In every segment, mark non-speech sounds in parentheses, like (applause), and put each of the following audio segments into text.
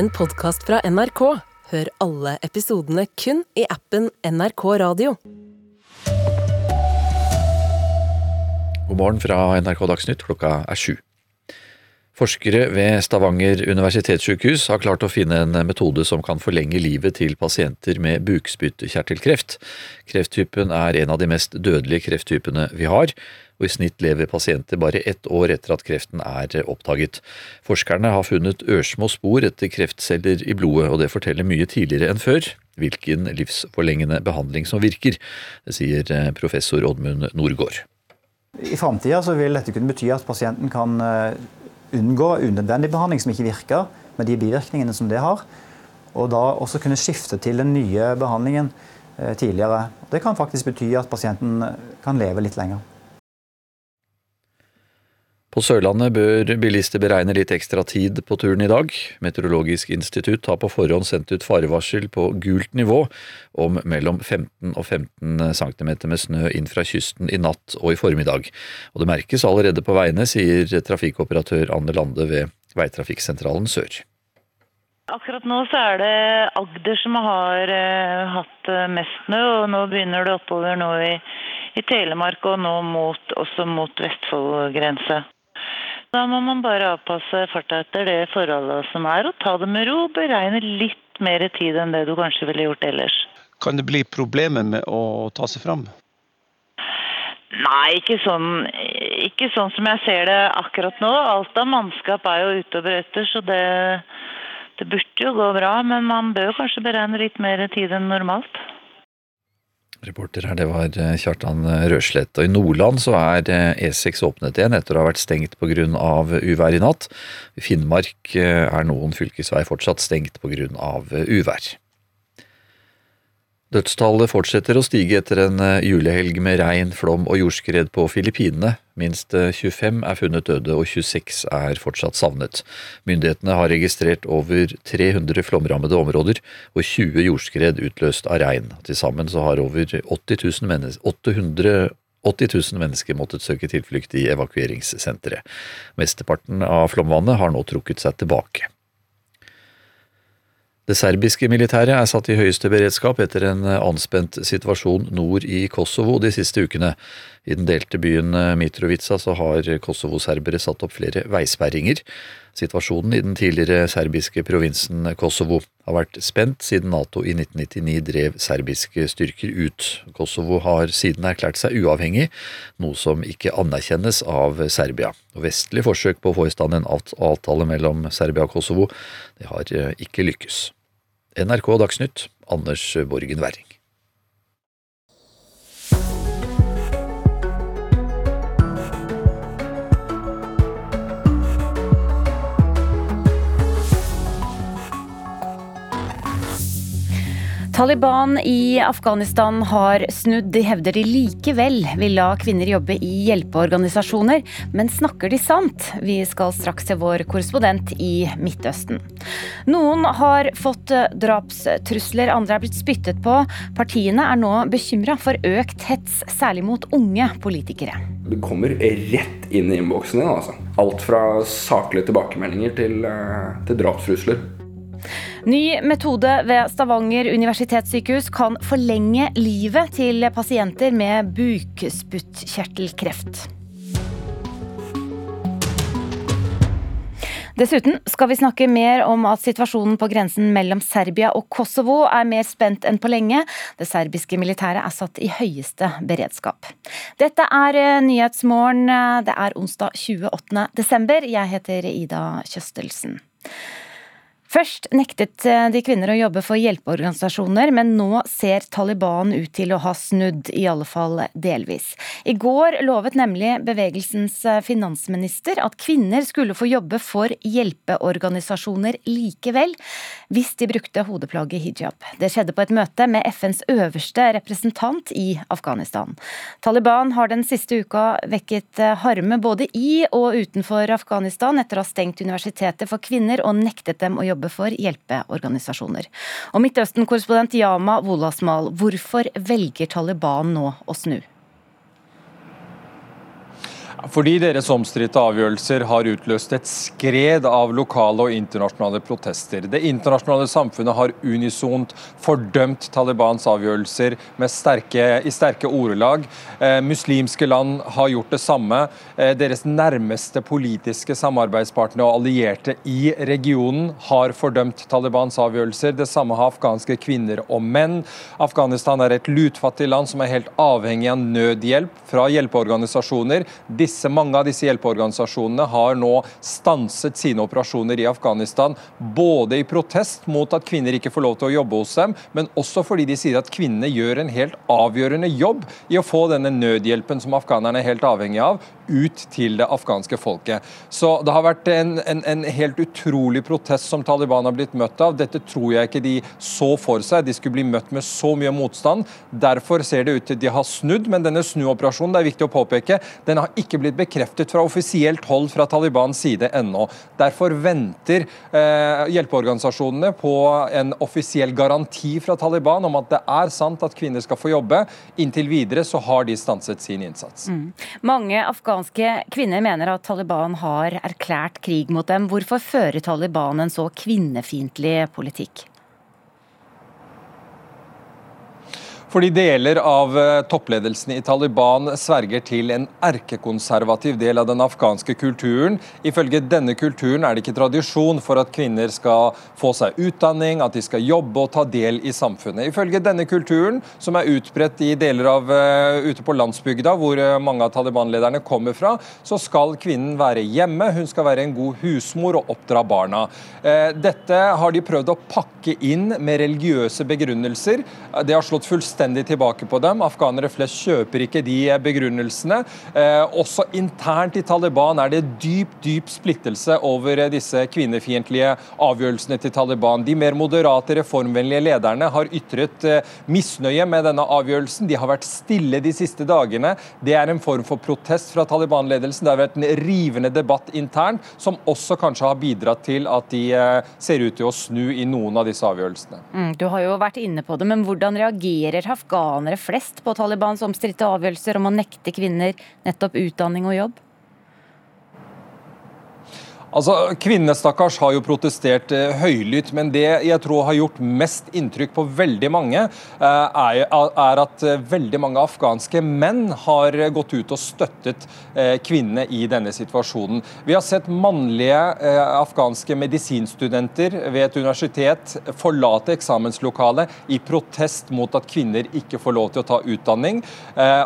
en podkast fra NRK. Hør alle episodene kun i appen NRK Radio. God morgen fra NRK Dagsnytt, klokka er sju. Forskere ved Stavanger universitetssykehus har klart å finne en metode som kan forlenge livet til pasienter med bukspyttkjertelkreft. Krefttypen er en av de mest dødelige krefttypene vi har, og i snitt lever pasienter bare ett år etter at kreften er oppdaget. Forskerne har funnet ørsmå spor etter kreftceller i blodet, og det forteller mye tidligere enn før hvilken livsforlengende behandling som virker. Sier professor Oddmund Norgård. I framtida vil dette kunne bety at pasienten kan unngå unødvendig behandling som ikke virker, med de bivirkningene som det har. Og da også kunne skifte til den nye behandlingen tidligere. Det kan faktisk bety at pasienten kan leve litt lenger. På Sørlandet bør bilister beregne litt ekstra tid på turen i dag. Meteorologisk institutt har på forhånd sendt ut farevarsel på gult nivå om mellom 15 og 15 cm med snø inn fra kysten i natt og i formiddag. Og det merkes allerede på veiene, sier trafikkoperatør Anne Lande ved Veitrafikksentralen Sør. Akkurat nå så er det Agder som har uh, hatt mest snø, og nå begynner det oppover nå i, i Telemark og nå mot, også mot Vestfold-grense. Da må man bare avpasse farta etter det forholdet som er, og ta det med ro. Beregne litt mer tid enn det du kanskje ville gjort ellers. Kan det bli problemer med å ta seg fram? Nei, ikke sånn, ikke sånn som jeg ser det akkurat nå. Alt av mannskap er jo ute og brøyter, så det, det burde jo gå bra. Men man bør kanskje beregne litt mer tid enn normalt. Reporter her, det var Kjartan Røslett. Og I Nordland så er E6 åpnet igjen etter å ha vært stengt pga. uvær i natt. I Finnmark er noen fylkesvei fortsatt stengt pga. uvær. Dødstallet fortsetter å stige etter en julehelg med regn, flom og jordskred på Filippinene. Minst 25 er funnet døde og 26 er fortsatt savnet. Myndighetene har registrert over 300 flomrammede områder og 20 jordskred utløst av regn. Til sammen har over 80 000 mennesker, 800 80 000 mennesker måttet søke tilflukt i evakueringssenteret. Mesteparten av flomvannet har nå trukket seg tilbake. Det serbiske militæret er satt i høyeste beredskap etter en anspent situasjon nord i Kosovo de siste ukene. I den delte byen Mitrovica så har Kosovo-serbere satt opp flere veisperringer. Situasjonen i den tidligere serbiske provinsen Kosovo har vært spent siden Nato i 1999 drev serbiske styrker ut. Kosovo har siden erklært seg uavhengig, noe som ikke anerkjennes av Serbia. Vestlige forsøk på å få i stand en avtale mellom Serbia og Kosovo det har ikke lykkes. NRK Dagsnytt, Anders Borgen Werring. Taliban i Afghanistan har snudd. De hevder de likevel vil la kvinner jobbe i hjelpeorganisasjoner. Men snakker de sant? Vi skal straks til vår korrespondent i Midtøsten. Noen har fått drapstrusler, andre er blitt spyttet på. Partiene er nå bekymra for økt hets, særlig mot unge politikere. Det kommer rett inn i innboksen din. Altså. Alt fra saklige tilbakemeldinger til, til drapstrusler. Ny metode ved Stavanger universitetssykehus kan forlenge livet til pasienter med bukspyttkjertelkreft. Dessuten skal vi snakke mer om at situasjonen på grensen mellom Serbia og Kosovo er mer spent enn på lenge. Det serbiske militæret er satt i høyeste beredskap. Dette er Nyhetsmorgen. Det er onsdag 28. desember. Jeg heter Ida Kjøstelsen. Først nektet de kvinner å jobbe for hjelpeorganisasjoner, men nå ser Taliban ut til å ha snudd, i alle fall delvis. I går lovet nemlig bevegelsens finansminister at kvinner skulle få jobbe for hjelpeorganisasjoner likevel, hvis de brukte hodeplagget hijab. Det skjedde på et møte med FNs øverste representant i Afghanistan. Taliban har den siste uka vekket harme både i og utenfor Afghanistan etter å ha stengt universitetet for kvinner og nektet dem å jobbe for hjelpeorganisasjoner. Og Midtøsten-korrespondent Yama Wolasmal, hvorfor velger Taliban nå å snu? Fordi deres omstridte avgjørelser har utløst et skred av lokale og internasjonale protester. Det internasjonale samfunnet har unisont fordømt Talibans avgjørelser sterke, i sterke ordelag. Eh, muslimske land har gjort det samme. Eh, deres nærmeste politiske samarbeidspartnere og allierte i regionen har fordømt Talibans avgjørelser. Det samme har afghanske kvinner og menn. Afghanistan er et lutfattig land som er helt avhengig av nødhjelp fra hjelpeorganisasjoner. Disse disse, mange av disse hjelpeorganisasjonene har nå stanset sine operasjoner i Afghanistan. Både i protest mot at kvinner ikke får lov til å jobbe hos dem, men også fordi de sier at kvinnene gjør en helt avgjørende jobb i å få denne nødhjelpen som afghanerne er helt avhengig av, ut til det afghanske folket. Så det har vært en, en, en helt utrolig protest som Taliban har blitt møtt av. Dette tror jeg ikke de så for seg. De skulle bli møtt med så mye motstand. Derfor ser det ut til de har snudd, men denne snuoperasjonen det er viktig å påpeke, den har ikke blitt bekreftet fra offisielt hold fra Talibans side ennå. Derfor venter eh, hjelpeorganisasjonene på en offisiell garanti fra Taliban om at det er sant at kvinner skal få jobbe. Inntil videre så har de stanset sin innsats. Mm. Mange afghanske kvinner mener at Taliban har erklært krig mot dem. Hvorfor fører Taliban en så kvinnefiendtlig politikk? Fordi deler av eh, toppledelsen i Taliban sverger til en erkekonservativ del av den afghanske kulturen. Ifølge denne kulturen er det ikke tradisjon for at kvinner skal få seg utdanning, at de skal jobbe og ta del i samfunnet. Ifølge denne kulturen, som er utbredt i deler av uh, ute på landsbygda, hvor uh, mange av Taliban-lederne kommer fra, så skal kvinnen være hjemme. Hun skal være en god husmor og oppdra barna. Dette har de prøvd å pakke inn med religiøse begrunnelser. Det har slått fullstendig fullstendig tilbake på dem. Afghanere flest kjøper ikke de begrunnelsene. Eh, også internt i Taliban er det dyp, dyp splittelse over disse kvinnefiendtlige avgjørelsene til Taliban. De mer moderate, reformvennlige lederne har ytret eh, misnøye med denne avgjørelsen. De har vært stille de siste dagene. Det er en form for protest fra Taliban-ledelsen. Det har vært en rivende debatt internt, som også kanskje har bidratt til at de eh, ser ut til å snu i noen av disse avgjørelsene. Mm, du har jo vært inne på det, men hvordan reagerer afghanere flest på Talibans omstridte avgjørelser om å nekte kvinner nettopp utdanning og jobb? Altså, Kvinnene stakkars har jo protestert eh, høylytt, men det jeg tror har gjort mest inntrykk på veldig mange, eh, er, at eh, veldig mange afghanske menn har gått ut og støttet kvinnene i denne situasjonen. Vi har sett mannlige afghanske medisinstudenter ved et universitet forlate eksamenslokalet i protest mot at kvinner ikke får lov til å ta utdanning,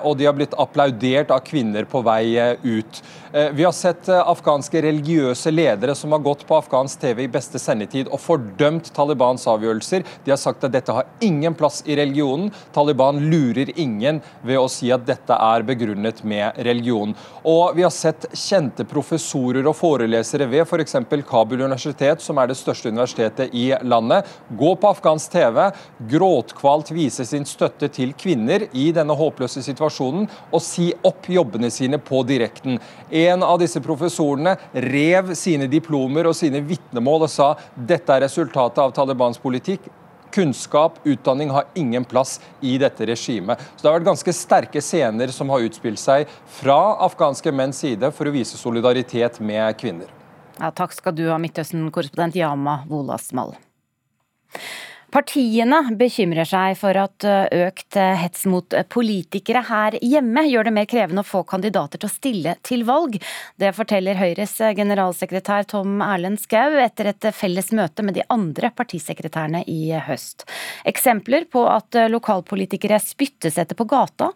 og de har blitt applaudert av kvinner på vei ut. Vi har sett afghanske religiøse ledere som har gått på afghansk TV i beste sendetid og fordømt Talibans avgjørelser. De har sagt at dette har ingen plass i religionen. Taliban lurer ingen ved å si at dette er begrunnet med religion. Og vi har sett kjente professorer og forelesere ved f.eks. For Kabul universitet, som er det største universitetet i landet, gå på afghansk TV, gråtkvalt vise sin støtte til kvinner i denne håpløse situasjonen, og si opp jobbene sine på direkten. En av disse professorene rev sine diplomer og sine vitnemål og sa dette er resultatet av Talibans politikk. Kunnskap, utdanning har ingen plass i dette regimet. Så Det har vært ganske sterke scener som har utspilt seg fra afghanske menns side for å vise solidaritet med kvinner. Ja, takk skal du ha, Midtøsten-korrespondent Yama Wolasmal. Partiene bekymrer seg for at eh, økt eh, hets mot eh, politikere her hjemme gjør det mer krevende å få kandidater til å stille til valg. Det forteller Høyres generalsekretær Tom Erlend Skau etter et felles møte med de andre partisekretærene i høst. Eksempler på at lokalpolitikere spyttes etter på gata,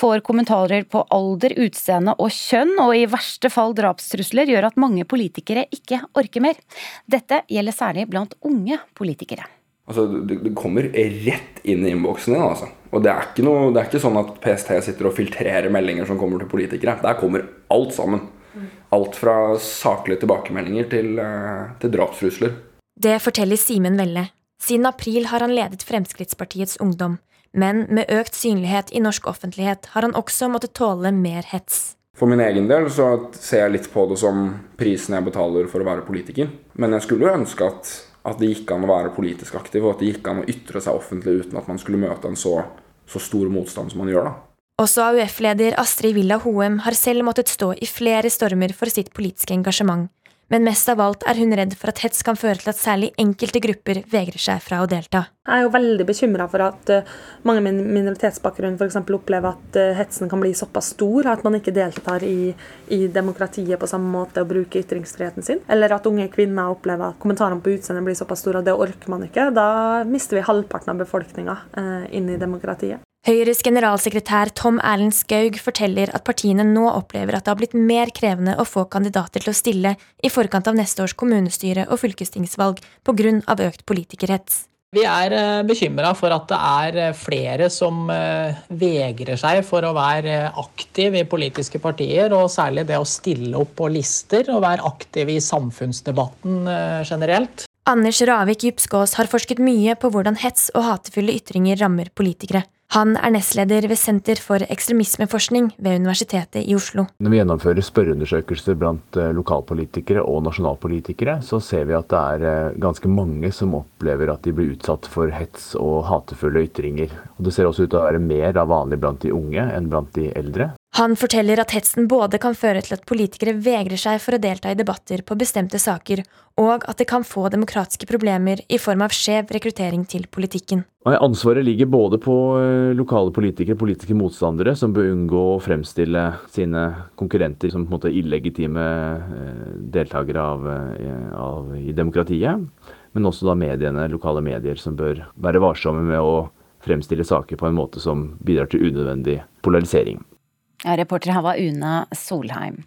får kommentarer på alder, utseende og kjønn, og i verste fall drapstrusler, gjør at mange politikere ikke orker mer. Dette gjelder særlig blant unge politikere. Altså, det, det, kommer rett inn i innboksen din. Altså. Og det er, noe, det er, ikke sånn at PST sitter og filtrerer meldinger som kommer til politikere. Der kommer alt sammen. Alt fra saklige tilbakemeldinger til, eh, til drapstrusler. Det forteller Simen Velle. Siden april har han ledet Fremskrittspartiets Ungdom. Men med økt synlighet i norsk offentlighet har han også måttet tåle mer hets. For min egen del så ser jeg litt på det som prisen jeg betaler for å være politiker. Men jeg skulle jo ønske at at det gikk an å være politisk aktiv, og at det gikk an å ytre seg offentlig uten at man skulle møte en så, så stor motstand som man gjør. da. Også AUF-leder Astrid Villa Hoem har selv måttet stå i flere stormer for sitt politiske engasjement, men mest av alt er hun redd for at hets kan føre til at særlig enkelte grupper vegrer seg fra å delta. Jeg er jo veldig bekymra for at uh, mange med minoritetsbakgrunn f.eks. opplever at uh, hetsen kan bli såpass stor at man ikke deltar i, i, demokratiet på samme måte og bruker ytringsfriheten sin. Eller at unge kvinner opplever at kommentarene på utseendet blir såpass store at det orker man ikke. Da mister vi halvparten av befolkninga uh, inn i demokratiet. Høyres generalsekretær Tom Erlend Skaug forteller at partiene nå opplever at det har blitt mer krevende å få kandidater til å stille i forkant av neste års kommunestyre- og fylkestingsvalg pga. økt politikerhets. Vi er eh, bekymra for at det er eh, flere som eh, vegrer seg for å være aktiv i politiske partier, og særlig det å stille opp på lister og være aktiv i samfunnsdebatten generelt. Anders Ravik Djupskås har forsket mye på hvordan hets og hatefulle ytringer rammer politikere. Han er nestleder ved Senter for ekstremismeforskning ved Universitetet i Oslo. Når vi gjennomfører spørreundersøkelser blant eh, lokalpolitikere og nasjonalpolitikere, så ser vi at det er eh, ganske mange som opplever at de blir utsatt for hets og hatefulle ytringer. Og det ser også ut til å være mer av vanlig blant de unge enn blant de eldre. Han forteller at hetsen både kan føre til at politikere vegrer seg for å delta i debatter på bestemte saker, og at det kan få demokratiske problemer i form av skjev rekruttering til politikken. Ansvaret ligger både på eh, lokale politikere, politiske motstandere, som bør unngå å fremstille sine konkurrenter som på en måte illegitime eh, deltakere av, eh, av, i demokratiet. Men også da mediene, lokale medier, som bør være varsomme med å fremstille saker på en måte som bidrar til unødvendig polarisering. Reporter her var Una Solheim.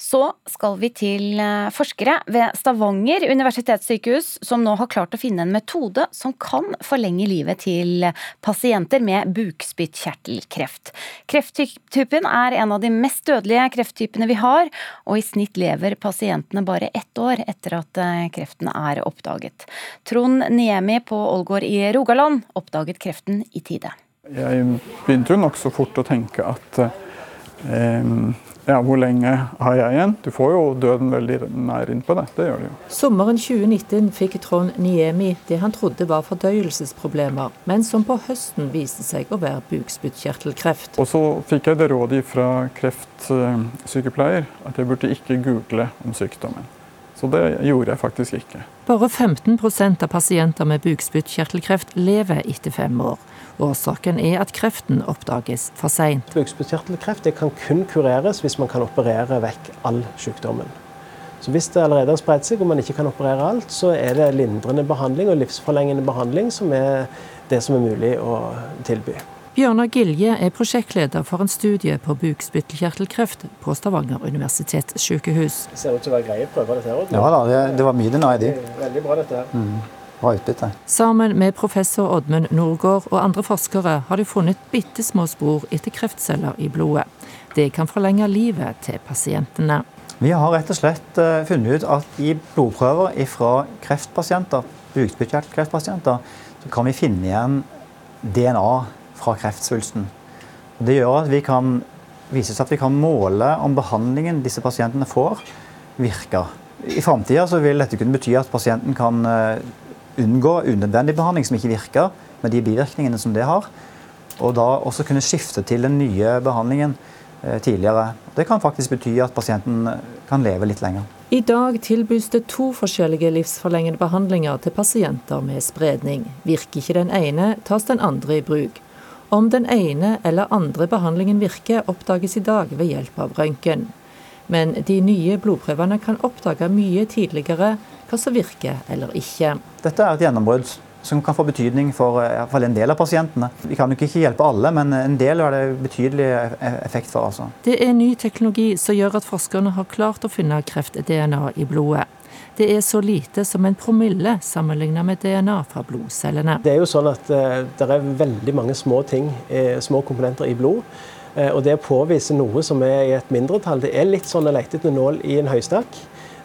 Så skal vi til eh, forskere ved Stavanger universitetssykehus, som nå har klart å finne en metode som kan forlenge livet til pasienter med bukspyttkjertelkreft. Krefttypen er en av de mest dødelige krefttypene vi har, og i snitt lever pasientene bare ett år etter at eh, kreften er oppdaget. Trond Niemi på Ålgård i Rogaland oppdaget kreften i tide. Jeg begynte jo nokså fort å tenke at eh, ja, hvor lenge har jeg igjen? Du får jo døden veldig nær innpå deg. Det gjør det jo. Sommeren 2019 fikk Trond Niemi det han trodde var fordøyelsesproblemer, men som på høsten viste seg å være bukspyttkjertelkreft. Og så fikk jeg det rådet fra kreftsykepleier at jeg burde ikke google om sykdommen. Så det gjorde jeg faktisk ikke. Bare 15% av pasienter med bukspyttkjertelkreft lever etter fem år. Årsaken er at kreften oppdages for seint. Bukspyttkjertelkreft kan kun kureres hvis man kan operere vekk all sykdommen. Så Hvis det allerede har spredt seg og man ikke kan operere alt, så er det lindrende behandling og livsforlengende behandling som er det som er mulig å tilby. Bjørnar Gilje er prosjektleder for en studie på bukspyttkjertelkreft på Stavanger universitetssykehus. Det ser ut til å være greie prøver, dette her. Ja da, det, det var mye i de. Veldig bra, dette her. Mm bra utbytte. Sammen med professor Oddmund Norgård og andre forskere har de funnet bitte små spor etter kreftceller i blodet. Det kan forlenge livet til pasientene. Vi har rett og slett eh, funnet ut at i blodprøver fra kreftpasienter, bukspyttkjertelkreftpasienter, så kan vi finne igjen DNA fra kreftsvulsten. Det gjør at vi kan vises at vi kan måle om behandlingen disse pasientene får, virker. I framtida vil dette kunne bety at pasienten kan eh, unngå unødvendig behandling som ikke virker, med de bivirkningene som det har. Og da også kunne skifte til den nye behandlingen eh, tidligere. Det kan faktisk bety at pasienten kan leve litt lenger. I dag tilbys det to forskjellige livsforlengende behandlinger til pasienter med spredning. Virker ikke den ene, tas den andre i bruk. Om den ene eller andre behandlingen virker, oppdages i dag ved hjelp av røntgen. Men de nye blodprøvene kan oppdage mye tidligere hva som virker eller ikke. Dette er et gjennombrudd som kan få betydning for eh, en del av pasientene. Vi kan jo ikke hjelpe alle, men en del har det betydelig e-, effekt for. Altså. Det er ny teknologi som gjør at forskerne har klart å finne kreft-DNA i blodet. Det er så lite som en promille sammenlignet med DNA fra blodcellene. Det er jo sånn at uh, det er veldig mange små ting, uh, små komponenter i blod. Og det å påvise noe som er i et mindretall, det er litt sånn å lete etter nål i en høystakk.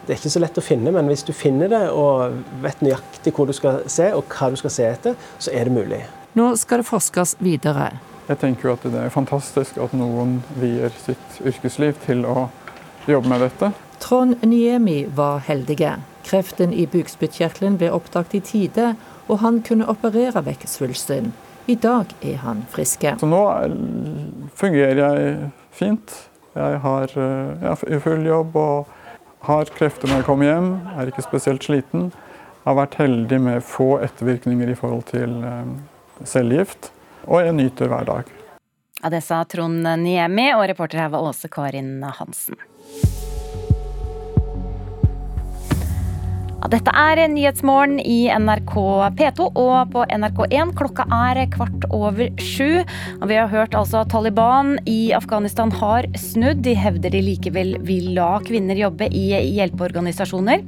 Det er ikke så lett å finne, men hvis du finner det og vet nøyaktig hvor du skal se og hva du skal se etter, så er det mulig. Nå skal det forskes videre. Jeg tenker jo at det er fantastisk at noen vier sitt yrkesliv til å jobbe med dette. Trond Niemi var heldige. Kreften i bukspyttkjertelen ble oppdaget i tide, og han kunne operere vekk svulsten. I dag er han friske. Så nå fungerer jeg fint. Jeg har eh, jeg er full jobb og har krefter når jeg kommer hjem. Er ikke spesielt sliten. Har vært heldig med få ettervirkninger i forhold til eh, cellegift. Og jeg nyter hver dag. Ja, det sa Trond Niemi, og reporter her var Åse Karin Hansen. Dette er Nyhetsmorgen i NRK P2 og på NRK1. Klokka er kvart over sju. Og vi har hørt altså at Taliban i Afghanistan har snudd. De hevder de likevel vil la kvinner jobbe i hjelpeorganisasjoner.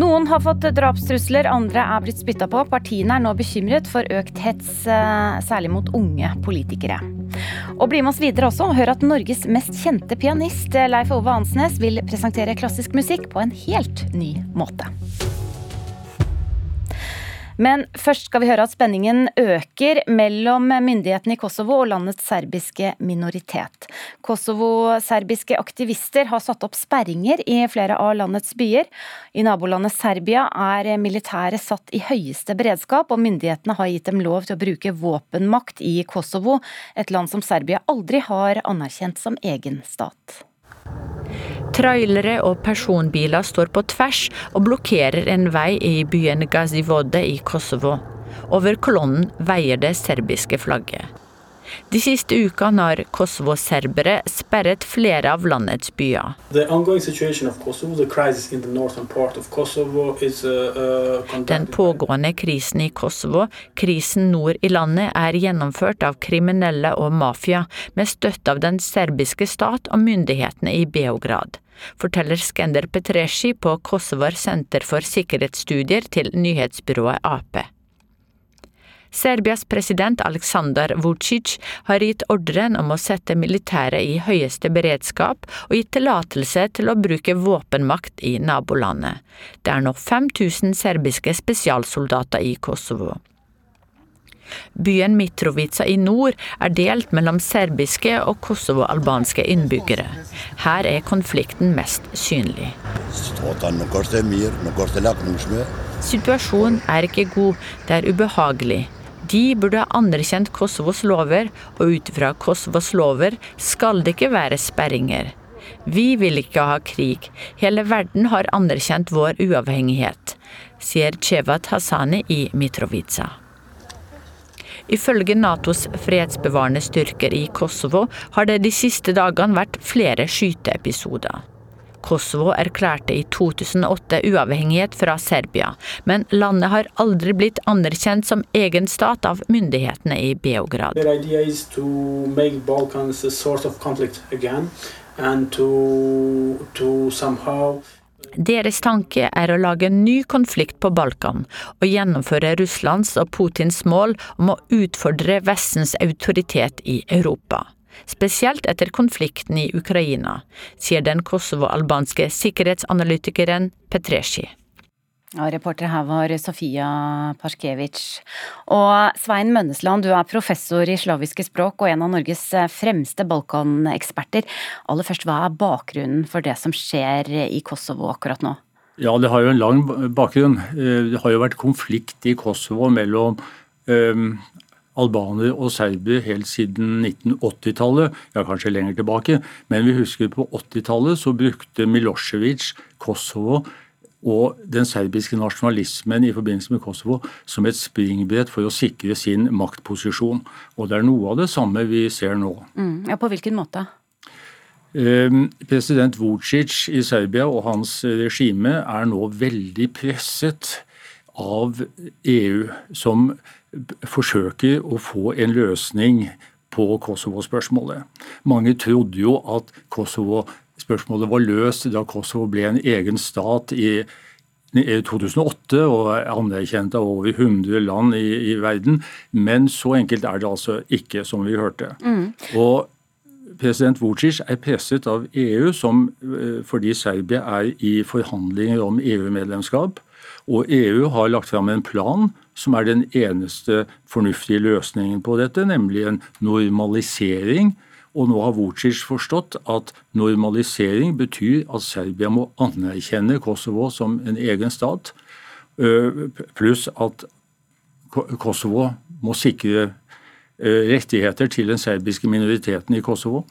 Noen har fått drapstrusler, andre er blitt spytta på. Partiene er nå bekymret for økt hets, eh, særlig mot unge politikere. Og bli med oss videre også, og hør at Norges mest kjente pianist, Leif Ove Ansnes, vil presentere klassisk musikk på en helt ny måte. Men først skal vi høre at spenningen øker mellom myndighetene i Kosovo og landets serbiske minoritet. Kosovo-serbiske aktivister har satt opp sperringer i flere av landets byer. I nabolandet Serbia er militæret satt i høyeste beredskap, og myndighetene har gitt dem lov til å bruke våpenmakt i Kosovo, et land som Serbia aldri har anerkjent som egen stat. Trailere og personbiler står på tvers og blokkerer en vei i byen Gazivode i Kosovo. Over kolonnen veier det serbiske flagget. De siste ukene har Kosovo-serbere sperret flere av landets byer. Den pågående krisen i Kosovo, krisen nord i landet, er gjennomført av kriminelle og mafia, med støtte av den serbiske stat og myndighetene i Beograd forteller Skender Petresci på Kosovar senter for sikkerhetsstudier til nyhetsbyrået Ap. Serbias president Aleksandar Vucic har gitt ordren om å sette militæret i høyeste beredskap og gitt tillatelse til å bruke våpenmakt i nabolandet. Det er nå 5000 serbiske spesialsoldater i Kosovo. Byen Mitrovica i nord er delt mellom serbiske og kosovo-albanske innbyggere. Her er konflikten mest synlig. Situasjonen er ikke god, det er ubehagelig. De burde ha anerkjent Kosovos lover, og ut fra Kosovos lover skal det ikke være sperringer. Vi vil ikke ha krig. Hele verden har anerkjent vår uavhengighet, sier Cevat Hassani i Mitrovica. Ifølge Natos fredsbevarende styrker i Kosovo har det de siste dagene vært flere skyteepisoder. Kosovo erklærte i 2008 uavhengighet fra Serbia, men landet har aldri blitt anerkjent som egen stat av myndighetene i Beograd. Deres tanke er å lage en ny konflikt på Balkan og gjennomføre Russlands og Putins mål om å utfordre Vestens autoritet i Europa spesielt etter konflikten i Ukraina, sier den kosovo-albanske sikkerhetsanalytikeren Petresci. Ja, reporter her var Sofia Parskevic. Og Svein Mønnesland, du er professor i slaviske språk og en av Norges fremste Balkan-eksperter. Aller først, hva er bakgrunnen for det som skjer i Kosovo akkurat nå? Ja, det har jo en lang bakgrunn. Det har jo vært konflikt i Kosovo mellom um, albanere og serbere helt siden 1980-tallet, ja kanskje lenger tilbake. Men vi husker på 80-tallet så brukte Milosevic Kosovo og den serbiske nasjonalismen i forbindelse med Kosovo som et springbrett for å sikre sin maktposisjon. Og det er noe av det samme vi ser nå. Mm, ja, På hvilken måte? Ehm, president Vucic i Serbia og hans regime er nå veldig presset av EU, som forsøker å få en løsning på Kosovo-spørsmålet. Mange trodde jo at Kosovo-spørsmålet var løst da Kosovo ble en egen stat i 2008 og anerkjent av over 100 land i, i, verden. Men så enkelt er det altså ikke, som vi hørte. Mm. Og President Vucic er presset av EU som, eh, fordi Serbia er i forhandlinger om EU-medlemskap. Og EU har lagt fram en plan som er den eneste fornuftige løsningen på dette, nemlig en normalisering. Og nå har Vucic forstått at normalisering betyr at Serbia må anerkjenne Kosovo som en egen stat, pluss at Kosovo må sikre eh, rettigheter til den serbiske minoriteten i Kosovo.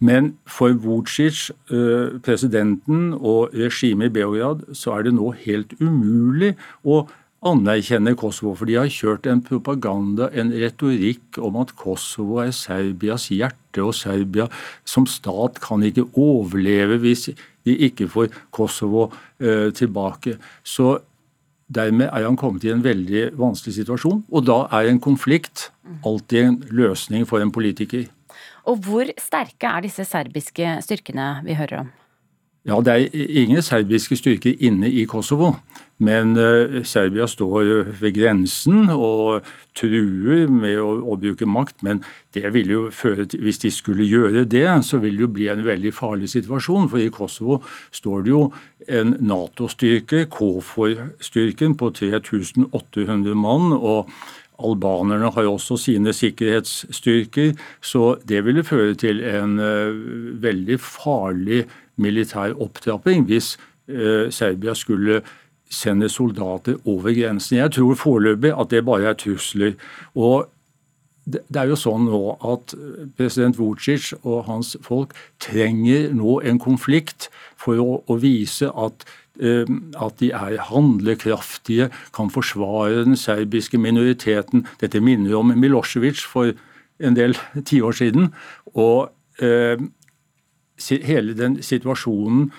Men for Vucic, eh, presidenten og regimet i Beograd, så er det nå helt umulig å anerkjenne Kosovo. For de har kjørt en propaganda, en retorikk om at Kosovo er Serbias hjerte, og Serbia som stat kan ikke overleve hvis de ikke får Kosovo eh, tilbake. Så Dermed er han kommet i en veldig vanskelig situasjon, og da er en konflikt alltid en løsning for en politiker. Og hvor sterke er disse serbiske styrkene vi hører om? Ja, Det er ingen serbiske styrker inne i Kosovo. Men uh, Serbia står ved grensen og truer med å, å, bruke makt. Men det vil jo føre til, hvis de skulle gjøre det, så vil det jo bli en veldig farlig situasjon. For i Kosovo står det jo en Nato-styrke, KFOR-styrken, på 3800 mann. og Albanerne har også sine sikkerhetsstyrker, så det ville føre til en uh, veldig farlig militær opptrapping hvis eh, Serbia skulle sende soldater over grensen. Jeg tror foreløpig at det bare er trusler. Og det er jo sånn nå at president Vucic og hans folk trenger nå en konflikt for å, å vise at, eh, at de er handlekraftige, kan forsvare den serbiske minoriteten. Dette minner om Milosevic for en del tiår siden. Og eh, hele den situasjonen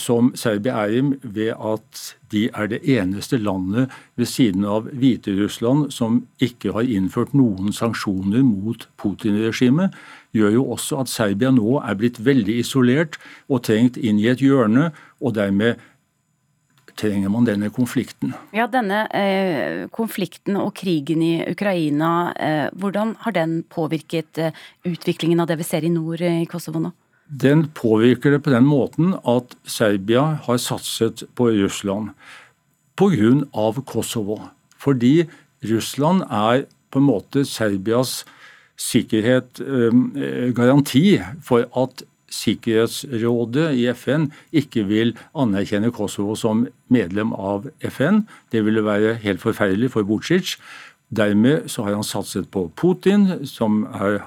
som Serbia er i, ved at de er det eneste landet ved siden av Hviterussland som ikke har innført noen sanksjoner mot Putin-regimet, gjør jo også at Serbia nå er blitt veldig isolert og trengt inn i et hjørne, og dermed trenger man denne konflikten. Ja, Denne eh, konflikten og krigen i Ukraina, eh, hvordan har den påvirket eh, utviklingen av det vi ser i nord eh, i Kosovo nå? Den påvirker det på den måten at Serbia har satset på Russland pga. Kosovo. Fordi Russland er på en måte Serbias sikkerhet, eh, garanti for at Sikkerhetsrådet i FN ikke vil anerkjenne Kosovo som medlem av FN. Det ville være helt forferdelig for Vucic. Dermed så har han satset på Putin, som er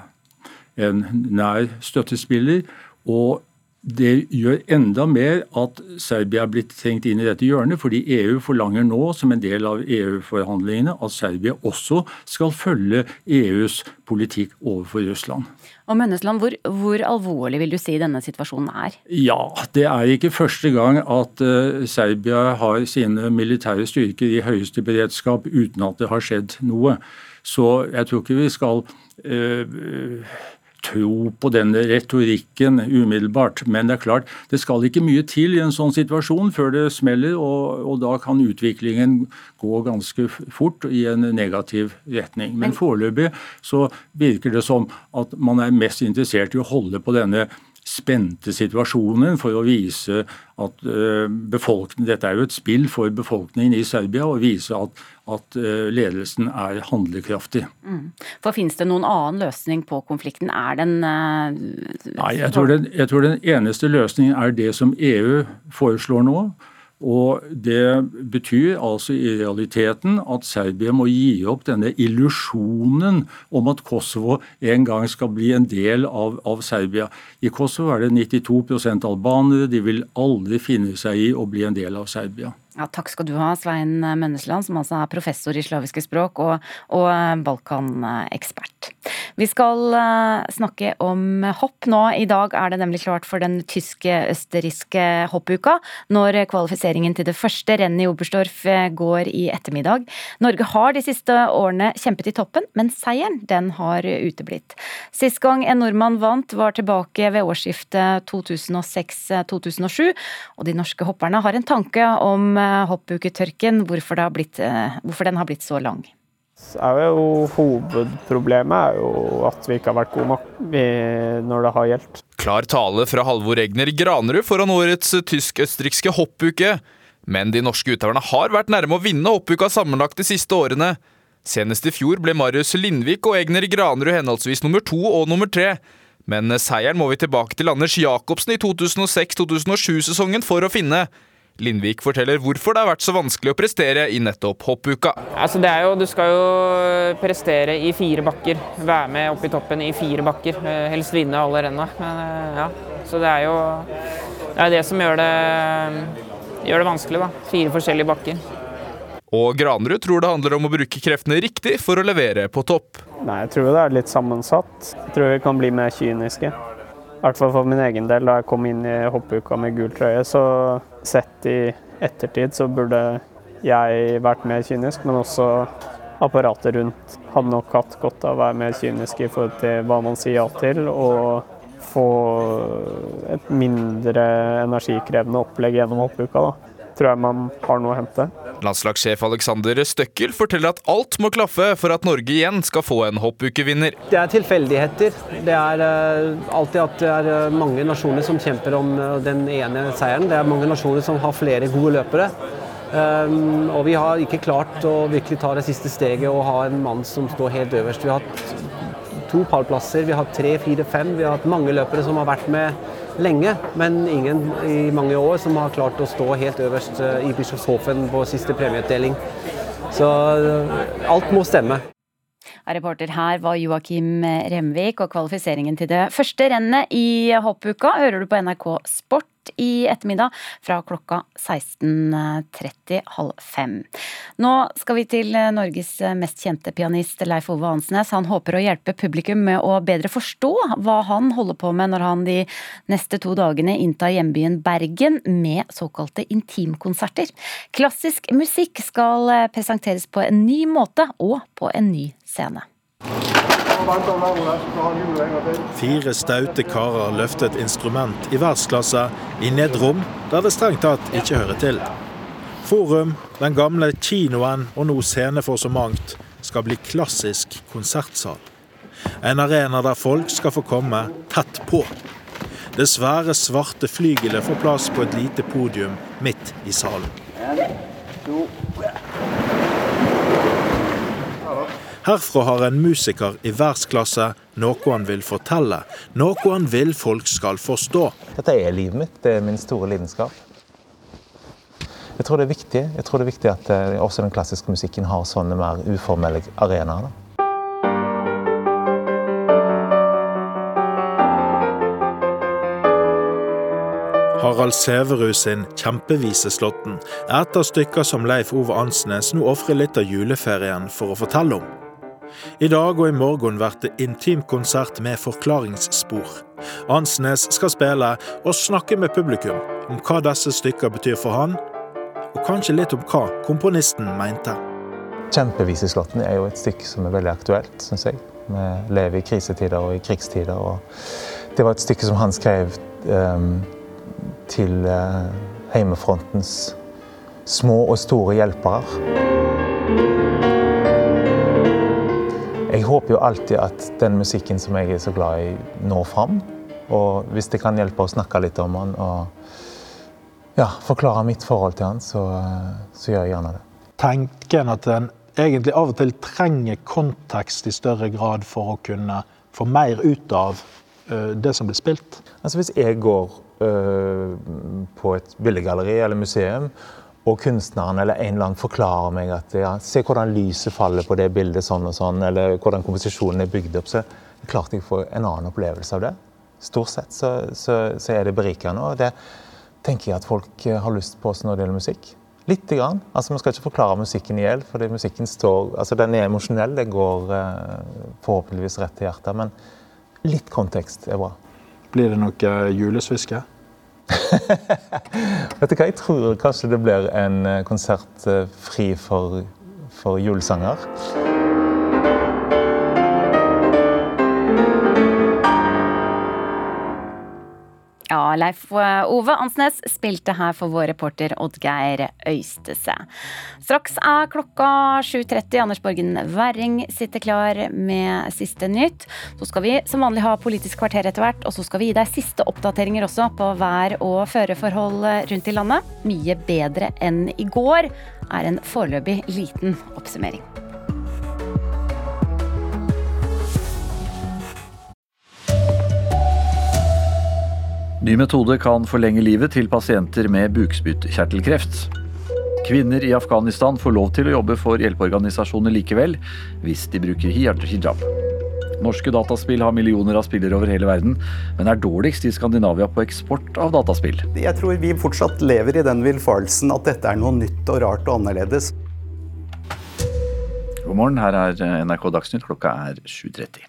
en nær støttespiller. Og det gjør enda mer at Serbia er blitt trengt inn i dette hjørnet, fordi EU forlanger nå, som en del av EU-forhandlingene, at Serbia også skal følge EUs politikk overfor Russland. Og Mønnesland, hvor, hvor, alvorlig vil du si denne situasjonen er? Ja, Det er ikke første gang at uh, Serbia har sine militære styrker i høyeste beredskap uten at det har skjedd noe. Så jeg tror ikke vi skal uh, tro på denne retorikken umiddelbart. Men det er klart, det skal ikke mye til i en sånn situasjon før det smeller, og, og da kan utviklingen gå ganske fort i en negativ retning. Men foreløpig så virker det som at man er mest interessert i å holde på denne spente situasjonen for å vise at befolkningen Dette er jo et spill for befolkningen i Serbia, å vise at, at uh, ledelsen er handlekraftig. Mm. For Fins det noen annen løsning på konflikten? Er den uh, Nei, jeg tror den, jeg tror den eneste løsningen er det som EU foreslår nå. Og Det betyr altså i realiteten at Serbia må gi opp denne illusjonen om at Kosovo en gang skal bli en del av, av Serbia. I Kosovo er det 92% albanere. De vil aldri finne seg i å bli en del av Serbia. Ja, takk skal du ha, Svein Mønnesland, som altså er professor i slaviske språk og, og Balkan-ekspert. Vi skal uh, snakke om hopp nå. I dag er det nemlig klart for den tyske-østerrikske hoppuka, når kvalifiseringen til det første rennet i Oberstdorf eh, går i ettermiddag. Norge har de siste årene kjempet i toppen, men seieren den har uteblitt. Sist gang en nordmann vant, var tilbake ved årsskiftet 2006-2007, og de norske hopperne har en tanke om eh, hoppuketørken, hvorfor, blitt, hvorfor den har blitt så lang er jo Hovedproblemet er jo at vi ikke har vært gode nok når det har gjeldt. Klar tale fra Halvor Egner Granerud foran årets tysk-østerrikske hoppuke. Men de norske utøverne har vært nærme å vinne hoppuka sammenlagt de siste årene. Senest i fjor ble Marius Lindvik og Egner Granerud henholdsvis nummer to og nummer tre. Men seieren må vi tilbake til Anders Jacobsen i 2006-2007-sesongen for å finne. Lindvik forteller hvorfor det har vært så vanskelig å prestere i nettopp hoppuka. Altså det er jo, du skal jo prestere i fire bakker. Være med opp i toppen i fire bakker. Eh, helst vinne alle renna. Ja, så det er jo det, er det som gjør det, gjør det vanskelig. da. Fire forskjellige bakker. Og Granerud tror det handler om å bruke kreftene riktig for å levere på topp. Nei, Jeg tror det er litt sammensatt. Jeg tror vi kan bli mer kyniske. I hvert fall for min egen del. Da jeg kom inn i hoppuka med gul trøye, så sett i ettertid så burde jeg vært mer kynisk, men også apparatet rundt hadde nok hatt godt av å være mer kynisk i forhold til hva man sier ja til, og få et mindre energikrevende opplegg gjennom hoppuka. da tror jeg man har noe å hente. Landslagssjef Alexander Støkkel forteller at alt må klaffe for at Norge igjen skal få en hoppukevinner. Det er tilfeldigheter. Det er uh, alltid at det er uh, mange nasjoner som kjemper om uh, den ene seieren. Det er mange nasjoner som har flere gode løpere. Um, og vi har ikke klart å virkelig ta det siste steget og ha en mann som står helt øverst. Vi har hatt to pallplasser, vi har hatt tre, fire, fem. Vi har hatt mange løpere som har vært med lenge, men ingen i mange år som har klart å stå helt øverst eh, i Bischofshofen på siste premieutdeling. Så eh, alt må stemme. Reporter her var Joakim Remvik, og kvalifiseringen til det første rennet i hoppuka hører du på NRK Sport i ettermiddag fra klokka 16.30 halv fem. Nå skal vi til Norges mest kjente pianist Leif Ove Ansnes. Han håper å hjelpe publikum med å bedre forstå hva han holder på med når han de neste to dagene inntar hjembyen Bergen med såkalte intimkonserter. Klassisk musikk skal presenteres på en ny måte og på en ny scene. Fire staute karer løfter et instrument i verdensklasse inn i et rom der det strengt tatt ikke hører til. Forum, den gamle kinoen og nå scene for så mangt, skal bli klassisk konsertsal. En arena der folk skal få komme tett på. Det svære, svarte flygelet får plass på et lite podium midt i salen. En, to, Herfra har en musiker i verdensklasse noe han vil fortelle, noe han vil folk skal forstå. Dette er livet mitt, det er min store lidenskap. Jeg tror det er viktig, jeg tror det er viktig at eh, også den klassiske musikken har sånne mer uformelle arenaer. Harald Sæverud sin Kjempeviseslåtten er et av stykker som Leif Ove Ansnes nå ofrer litt av juleferien for å fortelle om. I dag og i morgen blir det intimkonsert med forklaringsspor. Ansnes skal spille og snakke med publikum om hva disse stykkene betyr for han, og kanskje litt om hva komponisten mente. Kjempeviseslåtten er jo et stykke som er veldig aktuelt, syns jeg. Vi lever i krisetider og i krigstider. og Det var et stykke som han skrev um, til uh, heimefrontens små og store hjelpere. Jeg håper jo alltid at den musikken som jeg er så glad i, når fram. Og hvis det kan hjelpe å snakke litt om han og ja, forklare mitt forhold til han, så, så gjør jeg gjerne det. Tenker en at en egentlig av og til trenger kontekst i større grad for å kunne få mer ut av uh, det som blir spilt? Altså Hvis jeg går uh, på et billedgalleri eller museum og kunstneren eller en eller annen forklarer meg at ja, se hvordan lyset faller på det bildet sånn og sånn, eller hvordan komposisjonen er bygd opp, så klarte jeg å få en annen opplevelse av det. Stort sett så, så, så er det berikende. Og det tenker jeg at folk eh, har lyst på også når det gjelder musikk. Lite grann. Altså, Man skal ikke forklare musikken i hjel, for musikken står, altså, den er emosjonell. Det går eh, forhåpentligvis rett til hjertet. Men litt kontekst er bra. Blir det noe julesviske? (laughs) Vet du hva, Jeg tror kanskje det blir en eh, konsert eh, fri for, for julesanger. Ja, Leif eh, Ove Ansnes spilte her for vår reporter Oddgeir Øystese. Straks er klokka 7.30. Anders Borgen Werring sitter klar med siste nytt. Så skal vi som vanlig ha Politisk kvarter etter hvert, og så skal vi gi deg siste oppdateringer også på vær- og føreforhold rundt i landet. Mye bedre enn i går, er en foreløpig liten oppsummering. Ny metode kan forlenge livet til pasienter med bukspyttkjertelkreft. Kvinner i Afghanistan får lov til å jobbe for hjelpeorganisasjoner likevel, hvis de bruker hijab. Norske dataspill har millioner av spillere over hele verden, men er dårligst i Skandinavia på eksport av dataspill. Jeg tror vi fortsatt lever i den villfarelsen at dette er noe nytt og rart og annerledes. God morgen, her er NRK Dagsnytt. Klokka er 7.30.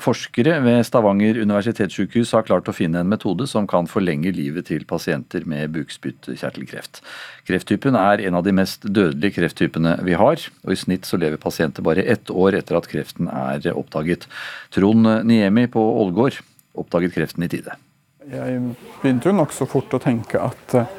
Forskere ved Stavanger universitetssykehus har klart å finne en metode som kan forlenge livet til pasienter med bukspyttkjertelkreft. Krefttypen er en av de mest dødelige krefttypene vi har, og i snitt så lever pasienter bare ett år etter at kreften er oppdaget. Trond Niemi på Ålgård oppdaget kreften i tide. Jeg begynte jo nokså fort å tenke at eh,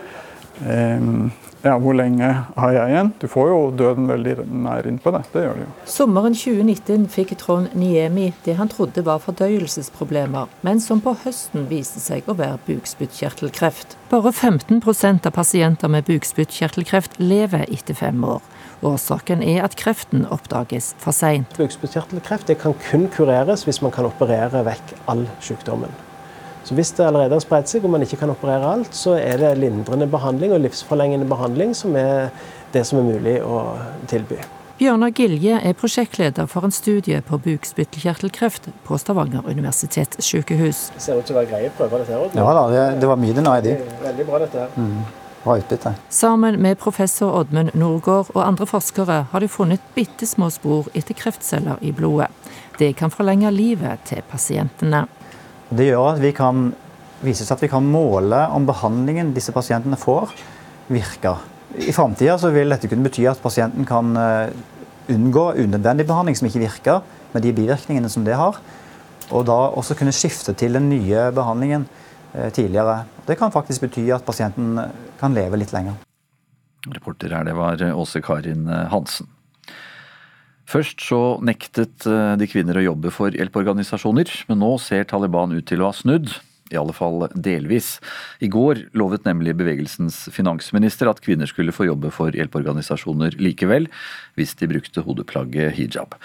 ja, hvor lenge har jeg igjen? Du får jo døden veldig nær innpå det. Det gjør du jo. Sommeren 2019 fikk Trond Niemi det han trodde var fordøyelsesproblemer, men som på høsten viste seg å være bukspyttkjertelkreft. Bare 15% av pasienter med bukspyttkjertelkreft lever etter fem år. Årsaken er at kreften oppdages for seint. Bukspyttkjertelkreft kan kun kureres hvis man kan operere vekk all sykdommen. Så Hvis det allerede har spredt seg og man ikke kan operere alt, så er det lindrende behandling og livsforlengende behandling som er det som er mulig å tilby. Bjørnar Gilje er prosjektleder for en studie på bukspyttelkjertelkreft på Stavanger universitetssykehus. Det ser ut til å være greie prøver, dette her. Ja da, det, det var mye de. Veldig bra, dette her. Mm. Sammen med professor Oddmund Norgård og andre forskere har de funnet bitte små spor etter kreftceller i blodet. Det kan forlenge livet til pasientene. Det gjør at vi kan vise at vi kan måle om behandlingen disse pasientene får, virker. I framtida vil dette kunne bety at pasienten kan eh, unngå unødvendig behandling som ikke virker, med de bivirkningene som det har. Og da også kunne skifte til den nye behandlingen eh, tidligere. Det kan faktisk bety at pasienten kan leve litt lenger. Reporter her, det var Åse Karin Hansen. Først så nektet eh, de kvinner å jobbe for hjelpeorganisasjoner, men nå ser Taliban ut til å ha snudd. I alle fall delvis. I går lovet nemlig bevegelsens finansminister at kvinner skulle få jobbe for hjelpeorganisasjoner likevel, hvis de brukte hodeplagget hijab.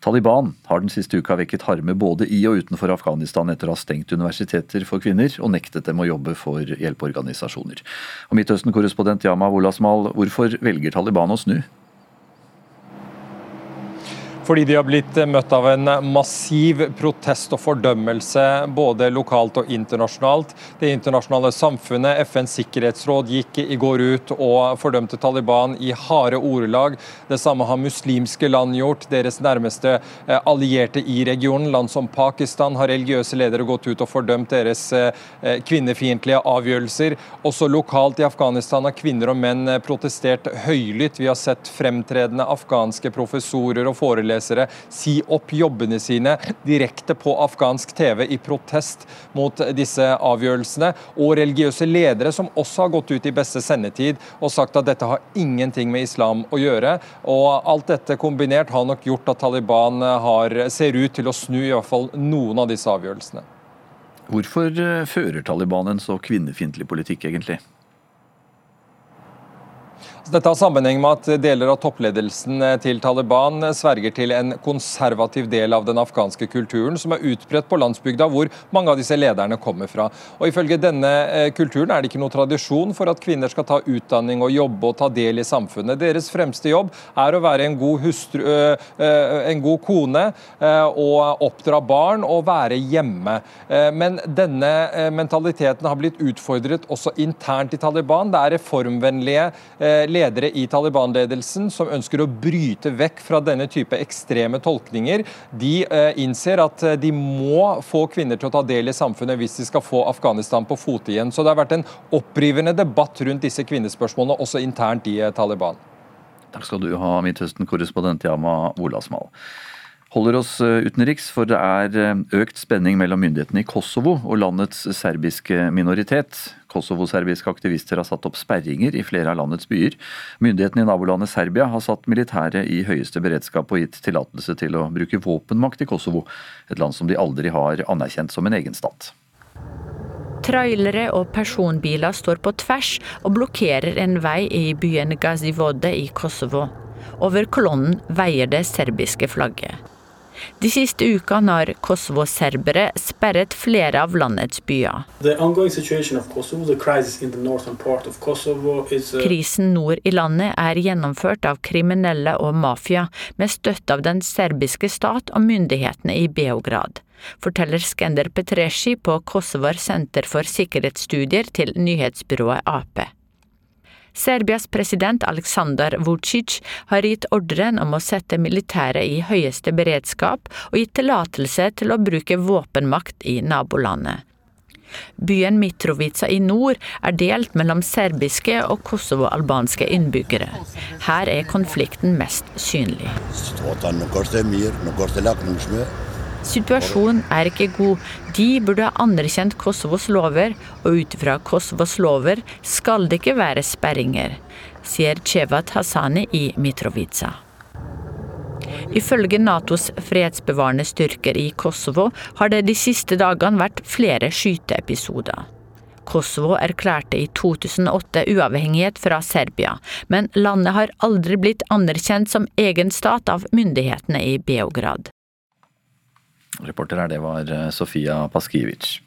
Taliban har den siste uka vekket harme både i og utenfor Afghanistan etter å ha stengt universiteter for kvinner og nektet dem å jobbe for hjelpeorganisasjoner. Og Midtøsten-korrespondent Yama Wolasmal, hvorfor velger Taliban å snu? Fordi de har blitt møtt av en massiv protest og fordømmelse både lokalt og internasjonalt. Det internasjonale samfunnet, FNs sikkerhetsråd, gikk i går ut og fordømte Taliban i harde ordelag. Det samme har muslimske land gjort, deres nærmeste eh, allierte i regionen. Land som Pakistan har religiøse ledere gått ut og fordømt deres eh, kvinnefiendtlige avgjørelser. Også lokalt i Afghanistan har kvinner og menn protestert høylytt. Vi har sett fremtredende afghanske professorer og forelesere forelesere si opp jobbene sine direkte på afghansk TV i protest mot disse avgjørelsene, og religiøse ledere som også har gått ut i beste sendetid og sagt at dette har ingenting med islam å gjøre. Og Alt dette kombinert har nok gjort at Taliban har, ser ut til å snu i hvert fall noen av disse avgjørelsene. Hvorfor eh, fører Taliban en så kvinnefiendtlig politikk, egentlig? Dette har sammenheng med at deler av toppledelsen til Taliban sverger til en konservativ del av den afghanske kulturen, som er utbredt på landsbygda, hvor mange av disse lederne kommer fra. Og Ifølge denne eh, kulturen er det ikke noe tradisjon for at kvinner skal ta utdanning og jobbe og ta del i samfunnet. Deres fremste jobb er å være en god, hustru, en god kone og oppdra barn og være hjemme. Men denne mentaliteten har blitt utfordret også internt i Taliban. Det er reformvennlige ledere ledere i Taliban-ledelsen som ønsker å bryte vekk fra denne type ekstreme tolkninger. De eh, innser at eh, de må få kvinner til å ta del i samfunnet hvis de skal få Afghanistan på fote igjen. Så det har vært en opprivende debatt rundt disse kvinnespørsmålene, også internt i eh, Taliban. Takk skal du ha, Midtøsten-korrespondent Yama Wolasmal holder oss utenriks, for det er økt spenning mellom myndighetene i Kosovo og landets serbiske minoritet. Kosovo-serbiske aktivister har satt opp sperringer i flere av landets byer. Myndighetene i nabolandet Serbia har satt militæret i høyeste beredskap og gitt tillatelse til å bruke våpenmakt i Kosovo, et land som de aldri har anerkjent som en egen stat. Trailere og personbiler står på tvers og blokkerer en vei i byen Gazivode i Kosovo. Over kolonnen veier det serbiske flagget. De siste ukene har Kosovo-serbere sperret flere av landets byer. Uh, Krisen nord i landet er gjennomført av kriminelle og mafia, med støtte av den serbiske stat og myndighetene i Beograd, forteller Skender Petresci på Kosovar senter for sikkerhetsstudier til nyhetsbyrået Ap. Serbias president Aleksandar Vucic har gitt ordren om å sette militæret i høyeste beredskap og gitt tillatelse til å bruke våpenmakt i nabolandet. Byen Mitrovica i nord er delt mellom serbiske og kosovo-albanske innbyggere. Her er konflikten mest synlig. Situasjonen er ikke god. De burde ha anerkjent Kosovos lover, og ut fra Kosovos lover skal det ikke være sperringer, sier Cevat Hassani i Mitrovica. Ifølge Natos fredsbevarende styrker i Kosovo har det de siste dagene vært flere skyteepisoder. Kosovo erklærte i 2008 uavhengighet fra Serbia, men landet har aldri blitt anerkjent som egen stat av myndighetene i Beograd. Reporter her, det var Sofia Paskiewicz.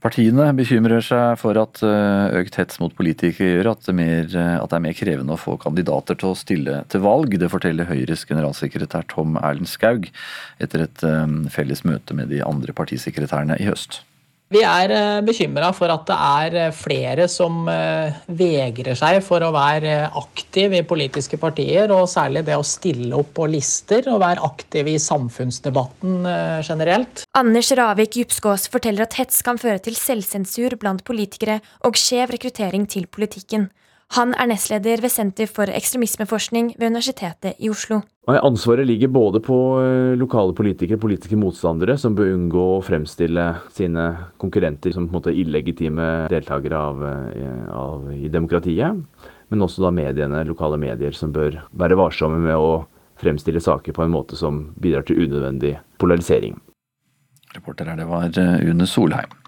Partiene bekymrer seg for at økt hets mot politikere gjør at det, mer, at det, er mer krevende å få kandidater til å stille til valg. Det forteller Høyres generalsekretær Tom Erlend Skaug etter et felles møte med de andre partisekretærene i høst. Vi er bekymra for at det er flere som vegrer seg for å være aktiv i politiske partier, og særlig det å stille opp på lister og være aktiv i samfunnsdebatten generelt. Anders Ravik Djupskås forteller at hets kan føre til selvsensur blant politikere og skjev rekruttering til politikken. Han er nestleder ved Senter for ekstremismeforskning ved Universitetet i Oslo. Ansvaret ligger både på lokale politikere, politiske motstandere, som bør unngå å fremstille sine konkurrenter som på en måte illegitime deltakere av, av, i demokratiet. Men også da mediene, lokale medier, som bør være varsomme med å fremstille saker på en måte som bidrar til unødvendig polarisering. Reporter her, det var Une Solheim.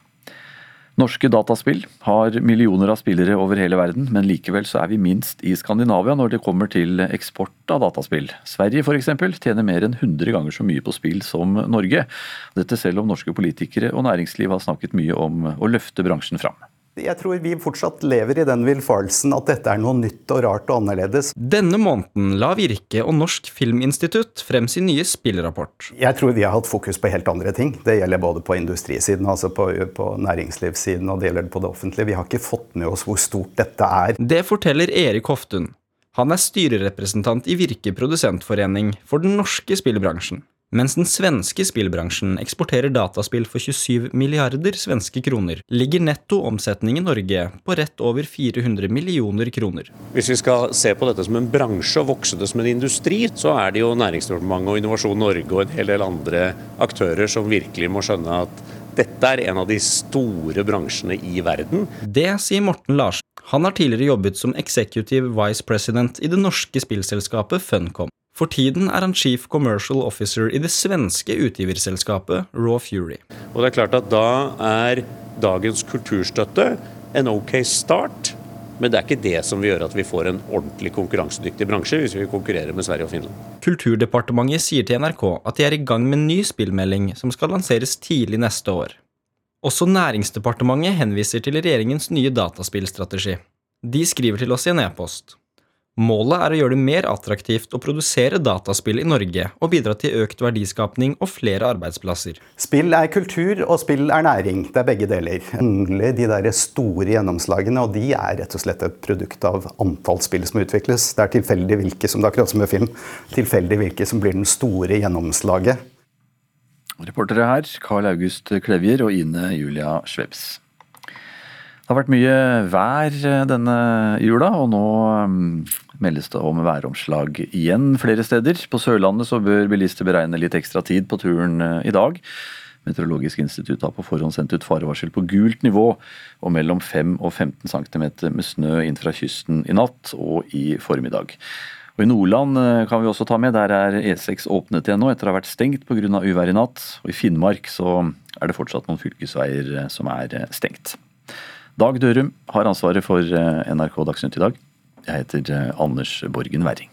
Norske dataspill har millioner av spillere over hele verden, men likevel så er vi minst i Skandinavia når det kommer til eksport av dataspill. Sverige f.eks. tjener mer enn 100 ganger så mye på spill som Norge. Dette selv om norske politikere og næringsliv har snakket mye om å løfte bransjen fram. Jeg tror vi fortsatt lever i den villfarelsen at dette er noe nytt og rart og annerledes. Denne måneden la Virke og Norsk Filminstitutt frem sin nye spillrapport. Jeg tror vi har hatt fokus på helt andre ting. Det gjelder både på industrisiden, altså på, på næringslivssiden og det gjelder på det offentlige. Vi har ikke fått med oss hvor stort dette er. Det forteller Erik Hoftun. Han er styrerepresentant i Virke produsentforening for den norske spillbransjen. Mens den svenske spillbransjen eksporterer dataspill for 27 milliarder svenske kroner, ligger netto omsetning i Norge på rett over 400 millioner kroner. Hvis vi skal se på dette som en bransje og vokse det som en industri, så er det jo Næringsdepartementet og Innovasjon Norge og en hel del andre aktører som virkelig må skjønne at dette er en av de store bransjene i verden. Det sier Morten Larsen. Han har tidligere jobbet som executive vice president i det norske spillselskapet Funcom. For tiden er han chief commercial officer i det svenske utgiverselskapet Raw Fury. Og det er klart at Da er dagens kulturstøtte en ok start, men det er ikke det som vil gjøre at vi får en ordentlig konkurransedyktig bransje hvis vi konkurrerer med Sverige og Finland. Kulturdepartementet sier til NRK at de er i gang med en ny spillmelding som skal lanseres tidlig neste år. Også Næringsdepartementet henviser til regjeringens nye dataspillstrategi. De skriver til oss i en e-post. Målet er å gjøre det mer attraktivt å produsere dataspill i Norge og bidra til økt verdiskapning og flere arbeidsplasser. Spill er kultur, og spill er næring. Det er begge deler. Mangler de der store gjennomslagene, og de er rett og slett et produkt av antall spill som utvikles. Det er tilfeldig hvilke som det er akkurat som med film, tilfeldig hvilke som blir den store gjennomslaget. Reportere her Carl August Klevjer og Ine Julia Schwebs. Det har vært mye vær denne jula, og nå meldes det om væromslag igjen flere steder. På Sørlandet så bør bilister beregne litt ekstra tid på turen i dag. Meteorologisk institutt har på forhånd sendt ut farevarsel på gult nivå og mellom 5 og 15 cm med snø inn fra kysten i natt og i formiddag. Og I Nordland kan vi også ta med, der er E6 åpnet igjen nå etter å ha vært stengt pga. uvær i natt. Og I Finnmark så er det fortsatt noen fylkesveier som er stengt. Dag Dørum har ansvaret for NRK Dagsnytt i dag. Jeg heter Anders Borgen Werring.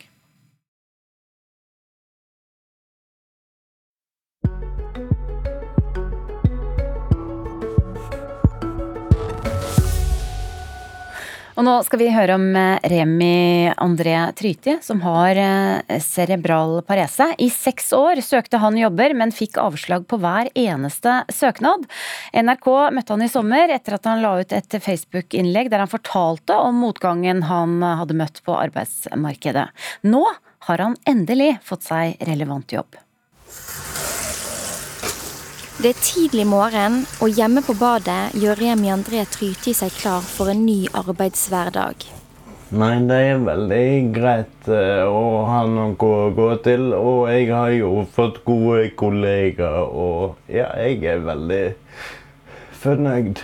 Og nå skal vi høre om eh, Remi André Tryti, som har eh, cerebral parese. I seks år søkte han jobber, men fikk avslag på hver eneste søknad. NRK møtte han i sommer etter at han la ut et Facebook-innlegg der han fortalte om motgangen han hadde møtt på arbeidsmarkedet. Nå har han endelig fått seg relevant jobb. Det er tidlig morgen, og hjemme på badet gjør Remi André Tryti seg klar for en ny arbeidshverdag. Nei, det er veldig greit eh, å ha noe å gå til. Og jeg har jo fått gode kollegaer, og ja, jeg er veldig fornøyd.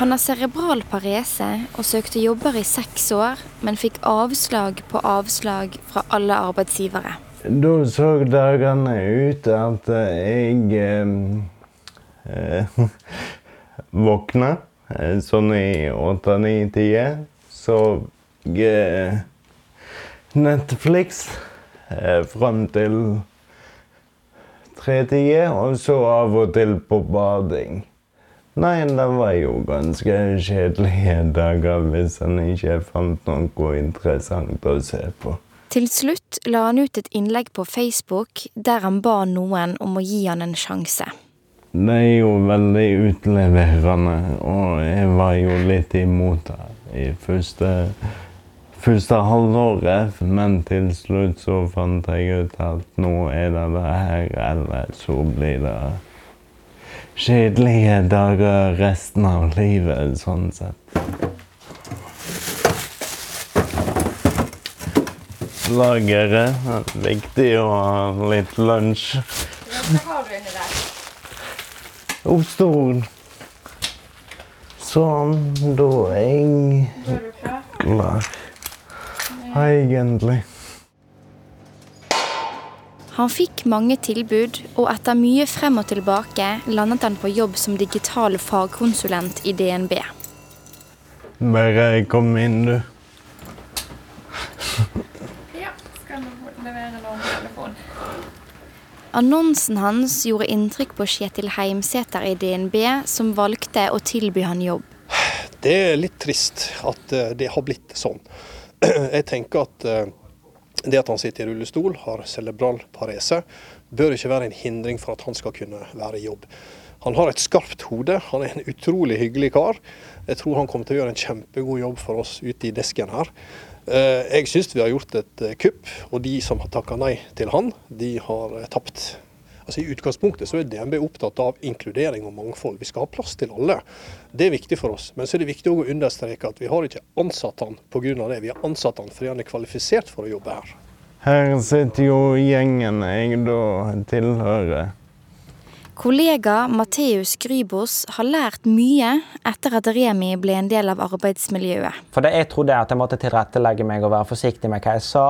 Han har cerebral parese og søkte jobber i seks år, men fikk avslag på avslag fra alle arbeidsgivere. Da så dagene ut at jeg eh, (laughs) våkna eh, sånn i åtte-ni-tida. Så eh, Netflix eh, fram til tre-tida, og så av og til på bading. Nei, det var jo ganske kjedelige (laughs) dager hvis en ikke fant noe interessant å se på. Til slutt la han ut et innlegg på Facebook der han ba noen om å gi han en sjanse. Det er jo veldig utleverende, og jeg var jo litt imot det i første, første halvåret. Men til slutt så fant jeg ut at nå er det det her, eller så blir det kjedelige dager resten av livet, sånn sett. Lageret. Viktig å ha litt lunsj. Hva har du inni der? Oppstolen. Sånn, da er jeg klar. Egentlig. Han fikk mange tilbud, og etter mye frem og tilbake landet han på jobb som digital fagkonsulent i DNB. Bare kom inn, du. Ja, skal du levere noen telefon? Annonsen hans gjorde inntrykk på Kjetil Heimsæter i DNB, som valgte å tilby han jobb. Det er litt trist at eh, det har blitt sånn. (clears throat) Jeg tenker at eh, det at han sitter i rullestol, har cerebral parese, bør ikke være en hindring for at han skal kunne være i jobb. Han har et skarpt hode, han er en utrolig hyggelig kar. Jeg tror han kommer til å gjøre en kjempegod jobb for oss ute i desken her. Eh, Jeg syns vi har gjort et eh, kupp, og de som har takka nei til han, de har eh, tapt. Altså I utgangspunktet så er DNB opptatt av inkludering og mangfold. Vi skal ha plass til alle. Det er viktig for oss. Men så er det viktig å understreke at vi har ikke ansatt han pga. det. Vi har ansatt han fordi han er kvalifisert for å jobbe her. Her sitter jo gjengen jeg da tilhører. Kollega Matheus Grybos har lært mye etter at Remi ble en del av arbeidsmiljøet. For det jeg trodde at jeg måtte tilrettelegge meg og være forsiktig med hva jeg sa.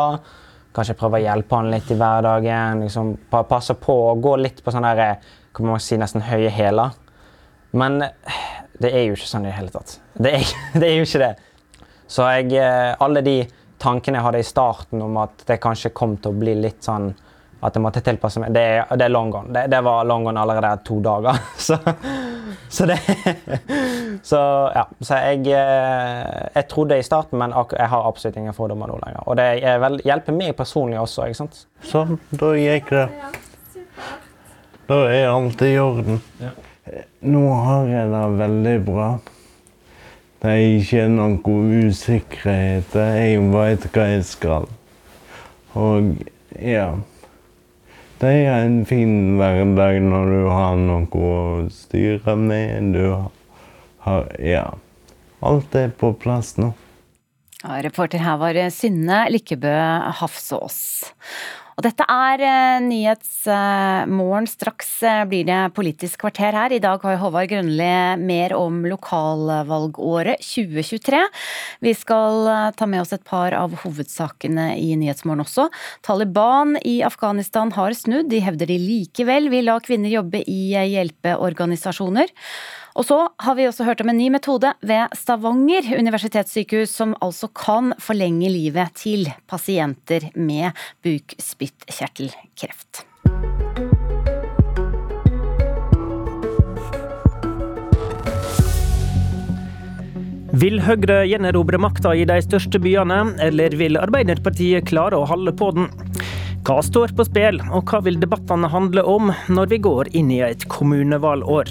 Kanskje prøve å hjelpe han litt i hverdagen. liksom Passe på å gå litt på sånne der, kan man si, nesten høye hæler. Men det er jo ikke sånn i det hele tatt. Det er, (laughs) det er jo ikke det. Så jeg, eh, alle de tankene jeg hadde i starten om at det kanskje kom til å bli litt sånn at jeg måtte tilpasse meg, det er, det er long gone. Det, det var long gone allerede to dager. (laughs) Så, så det Så ja. Så jeg, eh, jeg trodde i starten, men jeg har absolutt ingen fordommer nå lenger. Og det er vel, hjelper meg personlig også, ikke sant? Sånn, da gikk det. Da er alt i orden. Nå har jeg det veldig bra. Det er ikke noe usikkerhet. Jeg vet hva jeg skal. Og ja. Det er en fin hverdag når du har noe å styre med. Du har Ja. Alt er på plass nå. Ja, reporter her var Synne Lykkebø Hafsås. Og dette er eh, Nyhetsmorgen. Straks eh, blir det Politisk kvarter her. I dag har Håvard Grønli mer om lokalvalgåret 2023. Vi skal eh, ta med oss et par av hovedsakene i Nyhetsmorgen også. Taliban i Afghanistan har snudd. De hevder de likevel vil la kvinner jobbe i hjelpeorganisasjoner. Og så har vi også hørt om en ny metode ved Stavanger universitetssykehus, som altså kan forlenge livet til pasienter med bukspyttkjertelkreft. Vil Høyre gjenerobre makta i de største byene, eller vil Arbeiderpartiet klare å holde på den? Hva står på spill, og hva vil debattene handle om når vi går inn i et kommunevalgår?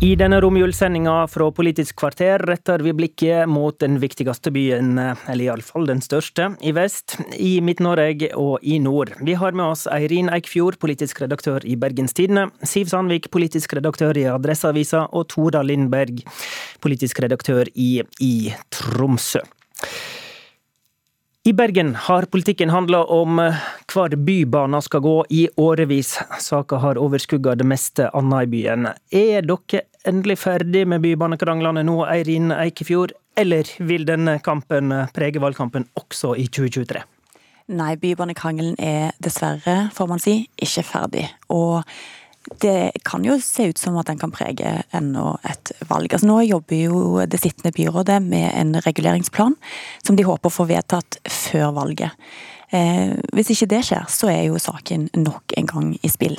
I denne romjulssendinga fra Politisk kvarter retter vi blikket mot den viktigste byen, eller iallfall den største, i vest, i Midt-Norge og i nord. Vi har med oss Eirin Eikfjord, politisk redaktør i Bergens Tidende, Siv Sandvik, politisk redaktør i Adresseavisa, og Tora Lindberg, politisk redaktør i, i Tromsø. I Bergen har politikken handla om eh, hvor bybanen skal gå i årevis. Saka har overskugga det meste annet i byen. Er dere endelig ferdig med bybanekranglene nå, Eirin Eikefjord, eller vil denne kampen prege valgkampen også i 2023? Nei, bybanekrangelen er dessverre, får man si, ikke ferdig. Og det kan jo se ut som at den kan prege enda et valg. Altså nå jobber jo det sittende byrådet med en reguleringsplan som de håper å få vedtatt før valget. Eh, hvis ikke det skjer, så er jo saken nok en gang i spill.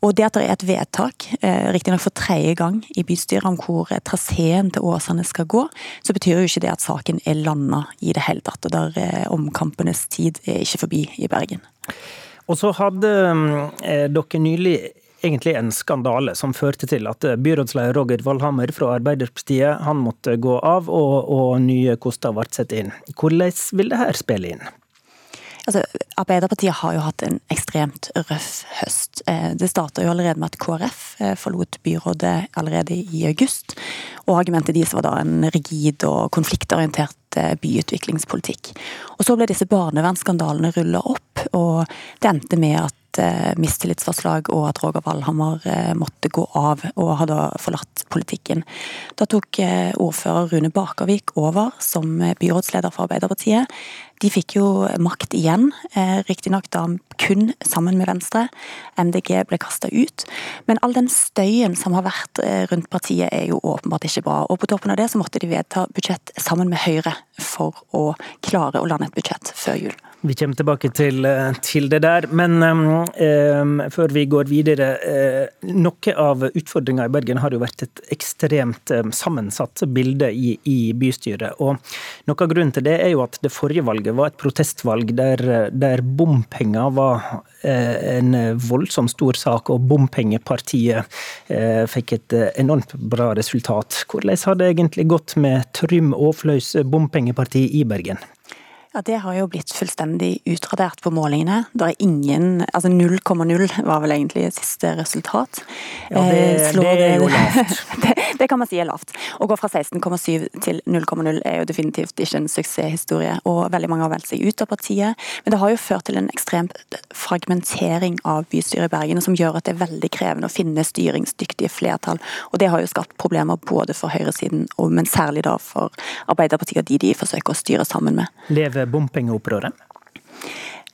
Og det at det er et vedtak, eh, riktignok for tredje gang i bystyret, om hvor traseen til Åsane skal gå, så betyr jo ikke det at saken er landa i det hele tatt. Og der eh, omkampenes tid er ikke forbi i Bergen. Og så hadde eh, dere nylig egentlig en skandale som førte til at byrådsleder Roger Valhammer fra Arbeiderpartiet han måtte gå av, og, og nye koster ble satt inn. Hvordan vil det her spille inn? Altså, Arbeiderpartiet har jo hatt en ekstremt røff høst. Eh, det starta allerede med at KrF eh, forlot byrådet allerede i august. Og argumentet deres var da en rigid og konfliktorientert eh, byutviklingspolitikk. Og Så ble disse barnevernsskandalene rulla opp, og det endte med at mistillitsforslag og at Roger Valhammer måtte gå av og hadde forlatt politikken. Da tok ordfører Rune Bakervik over som byrådsleder for Arbeiderpartiet. De fikk jo makt igjen, eh, riktignok da kun sammen med Venstre. MDG ble kasta ut. Men all den støyen som har vært eh, rundt partiet er jo åpenbart ikke bra. Og på toppen av det så måtte de vedta budsjett sammen med Høyre for å klare å lande et budsjett før jul. Vi kommer tilbake til, eh, til det der, men um, før vi går videre. Uh, noe av utfordringa i Bergen har jo vært et ekstremt um, sammensatt bilde i, i, bystyret. Og noe av grunnen til det er jo at det forrige valget var et protestvalg der, der bompenger var uh, en voldsomt stor sak, og bompengepartiet uh, fikk et enormt bra resultat. Hvordan har det egentlig gått med Trym Aafløys bompengeparti i Bergen? Ja, Det har jo blitt fullstendig utradert på målingene. Det er ingen, altså 0,0 var vel egentlig siste resultat. Ja, det, eh, det er jo lavt. (laughs) det, det, kan man si er lavt. Å gå fra 16,7 til 0,0 er jo definitivt ikke en suksesshistorie. Og veldig mange har valgt seg ut av partiet. Men det har jo ført til en ekstrem fragmentering av bystyret i Bergen, som gjør at det er veldig krevende å finne styringsdyktige flertall. Og det har jo skapt problemer både for høyresiden, men særlig da for Arbeiderpartiet og de de forsøker å styre sammen med. Lever bompengeopprøret?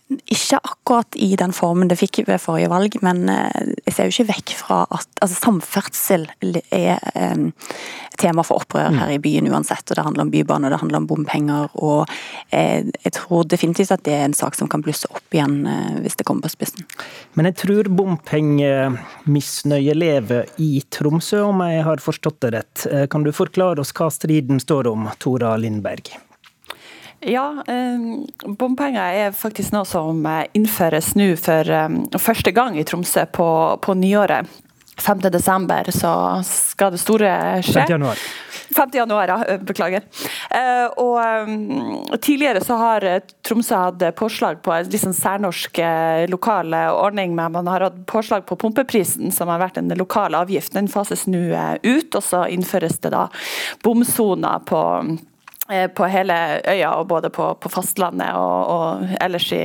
Ikke akkurat i den formen det fikk ved forrige valg, men eh, jeg ser jo ikke vekk fra at altså, samferdsel er um, tema for opprør her i byen uansett. og Det handler om bybane, det handler om bompenger. og eh, Jeg tror definitivt at det er en sak som kan blusse opp igjen eh, hvis det kommer på spissen. Men jeg tror bompengemisnøye lever i Tromsø, om jeg har forstått det rett. Kan du forklare oss hva striden står om, Tora Lindberg? Ja, eh, bompenger er faktisk noe som eh, innføres nå for eh, første gang i Tromsø på, på nyåret. 5. desember så skal det store skje. 5. januar. 5. januar, ja. Beklager. Og Tidligere så har Tromsø hatt påslag på en liksom særnorsk lokal ordning, men man har hatt påslag på pumpeprisen, som har vært en lokal avgift. Den fases nå ut, og så innføres det da bomsoner på Eh, på hele øya, og både på, på fastlandet og, og, ellers i,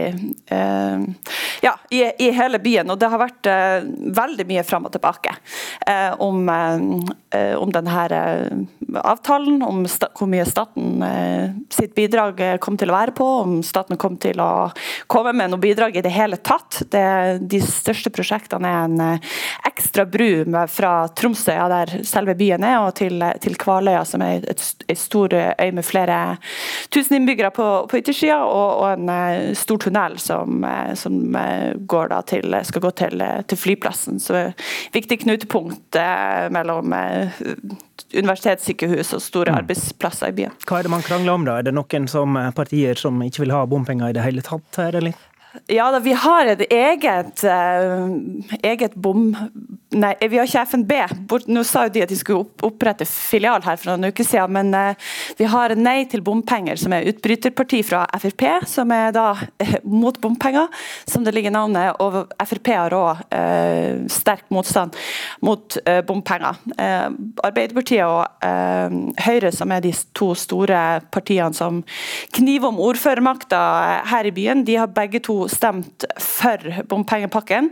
eh, ja, i, i, hele byen. Og det har vært eh, veldig mye fram og tilbake eh, om, eh, om denne eh, avtalen, om hvor mye staten sitt bidrag kom til å være på, om staten kom til å komme med noe bidrag i det hele tatt. Det, de største prosjektene er en ekstra bru fra Tromsøya, der selve byen er, og til, til Kvaløya, som er et stor øy med flere tusen innbyggere på, på yttersida, og, og, en stor tunnel som, som til, skal gå til, til flyplassen. Så viktig knutepunkt mellom universitetssykehus og store mm. arbeidsplasser i byen. Hva er det man krangler om da? Er det noen som partier som ikke vil ha bompenger i det hele tatt her, eller? Ja, da, vi har et eget, uh, eget bom... Nei, vi har ikke FNB. Nå sa jo de at de skulle opprette filial her for noen uker siden, men uh, vi har Nei til bompenger, som er utbryterparti fra Frp, som er da uh, mot bompenger, som det ligger navnet. Og Frp har òg sterk motstand mot bompenger. Arbeiderpartiet og Høyre, som er de to store partiene som kniver om ordførermakta her i byen, de har begge to stemt for bompengepakken,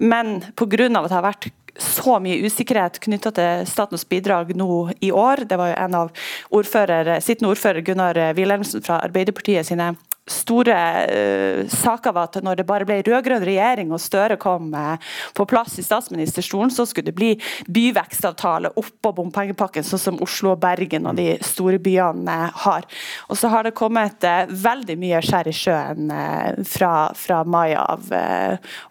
men pga. at det har vært så mye usikkerhet knytta til statens bidrag nå i år. Det var jo en av ordfører, sittende ordfører Gunnar Wilhelmsen fra Arbeiderpartiet sine store uh, saker var at når det bare ble rød-grønn regjering og Støre kom uh, på plass i statsministerstolen, så skulle det bli byvekstavtale oppå bompengepakken, sånn som Oslo og Bergen og de store byene uh, har. Og så har det kommet veldig mye skjær i sjøen fra, fra, mai av.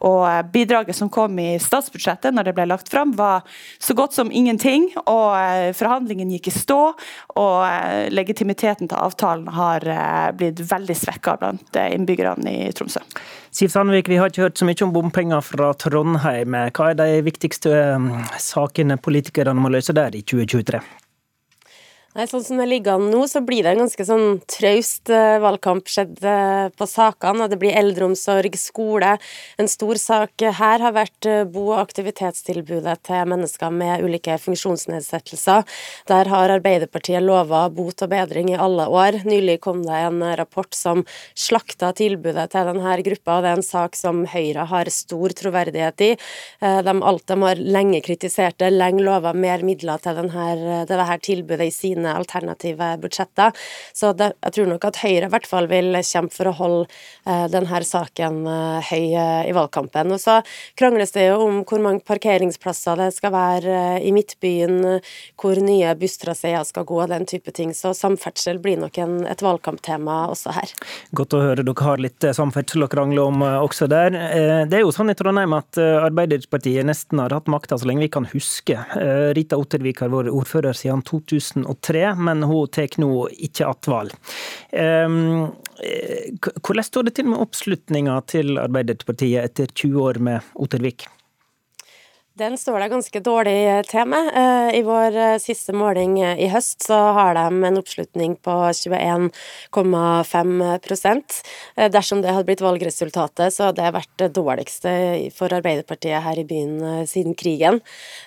og bidraget som kom i statsbudsjettet når det ble lagt fram, var så godt som ingenting. Og forhandlingen gikk i stå, og legitimiteten til avtalen har blitt veldig svekka merka blant eh, innbyggerne i Tromsø. Siv Sandvik, vi har ikke hørt så mye om bompenger fra Trondheim. Hva er de viktigste eh, sakene politikerne må løse der i 2023? Nei, sånn som det ligger an nå, så blir det en ganske sånn traust uh, valgkamp skjedd uh, på sakene. Det blir eldreomsorg, skole. En stor sak her har vært uh, bo- og aktivitetstilbudet til mennesker med ulike funksjonsnedsettelser. Der har Arbeiderpartiet lova bot og bedring i alle år. Nylig kom det en rapport som slakta tilbudet til denne gruppa, og det er en sak som Høyre har stor troverdighet i. De, alt de har lenge kritisert det, lenge lova mer midler til, denne, til dette tilbudet i sine sine alternative budsjetter. Så det, jeg tror nok at Høyre i hvert fall vil kjempe for å holde eh, denne saken eh, høy eh, i valgkampen. Og så krangles det jo om hvor mange parkeringsplasser det skal være i Midtbyen, hvor nye busstraseer skal gå, den type ting. Så samferdsel blir nok en, et valgkamptema også her. Godt å høre dere har litt samferdsel å krangle om også der. Det er jo sånn i Trondheim at Arbeiderpartiet nesten har hatt makta så lenge vi kan huske. Rita Ottervik har vært ordfører siden 2003 tre, men hun tar nå ikke attval. Ehm, eh, hvordan står det til med oppslutninga til Arbeiderpartiet etter 20 år med Ottervik? Den står det ganske dårlig til med. Eh, I vår eh, siste måling eh, i høst så har de en oppslutning på 21,5% Dersom det hadde blitt valgresultatet, så hadde det vært det dårligste for Arbeiderpartiet her i byen siden krigen.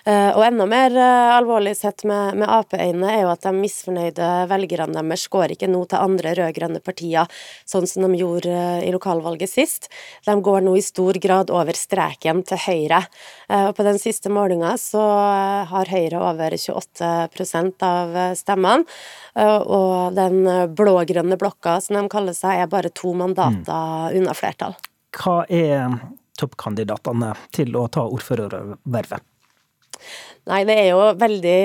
Og enda mer alvorlig sett med, med Ap-øyne er jo at de misfornøyde velgerne deres går ikke nå til andre rød-grønne partier, sånn som de gjorde i lokalvalget sist. De går nå i stor grad over streken til Høyre. Og på den siste målinga så har Høyre over 28% av stemmene. Og den blå-grønne blokka, som de kaller seg, er bare to mandater mm. unna flertall. Hva er toppkandidatene til å ta ordførervervet? Nei, det er jo veldig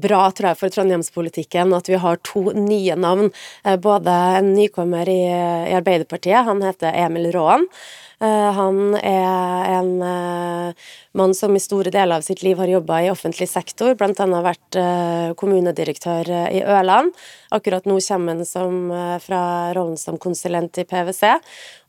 bra, tror jeg, for trondheimspolitikken at vi har to nye navn. Eh, både en nykommer i, i Arbeiderpartiet, han heter Emil Råen. Eh, han er en eh, mann som i store deler av sitt liv har jobba i offentlig sektor, bl.a. vært kommunedirektør i Ørland. Akkurat nå kommer han som, fra rollen som konsulent i PwC.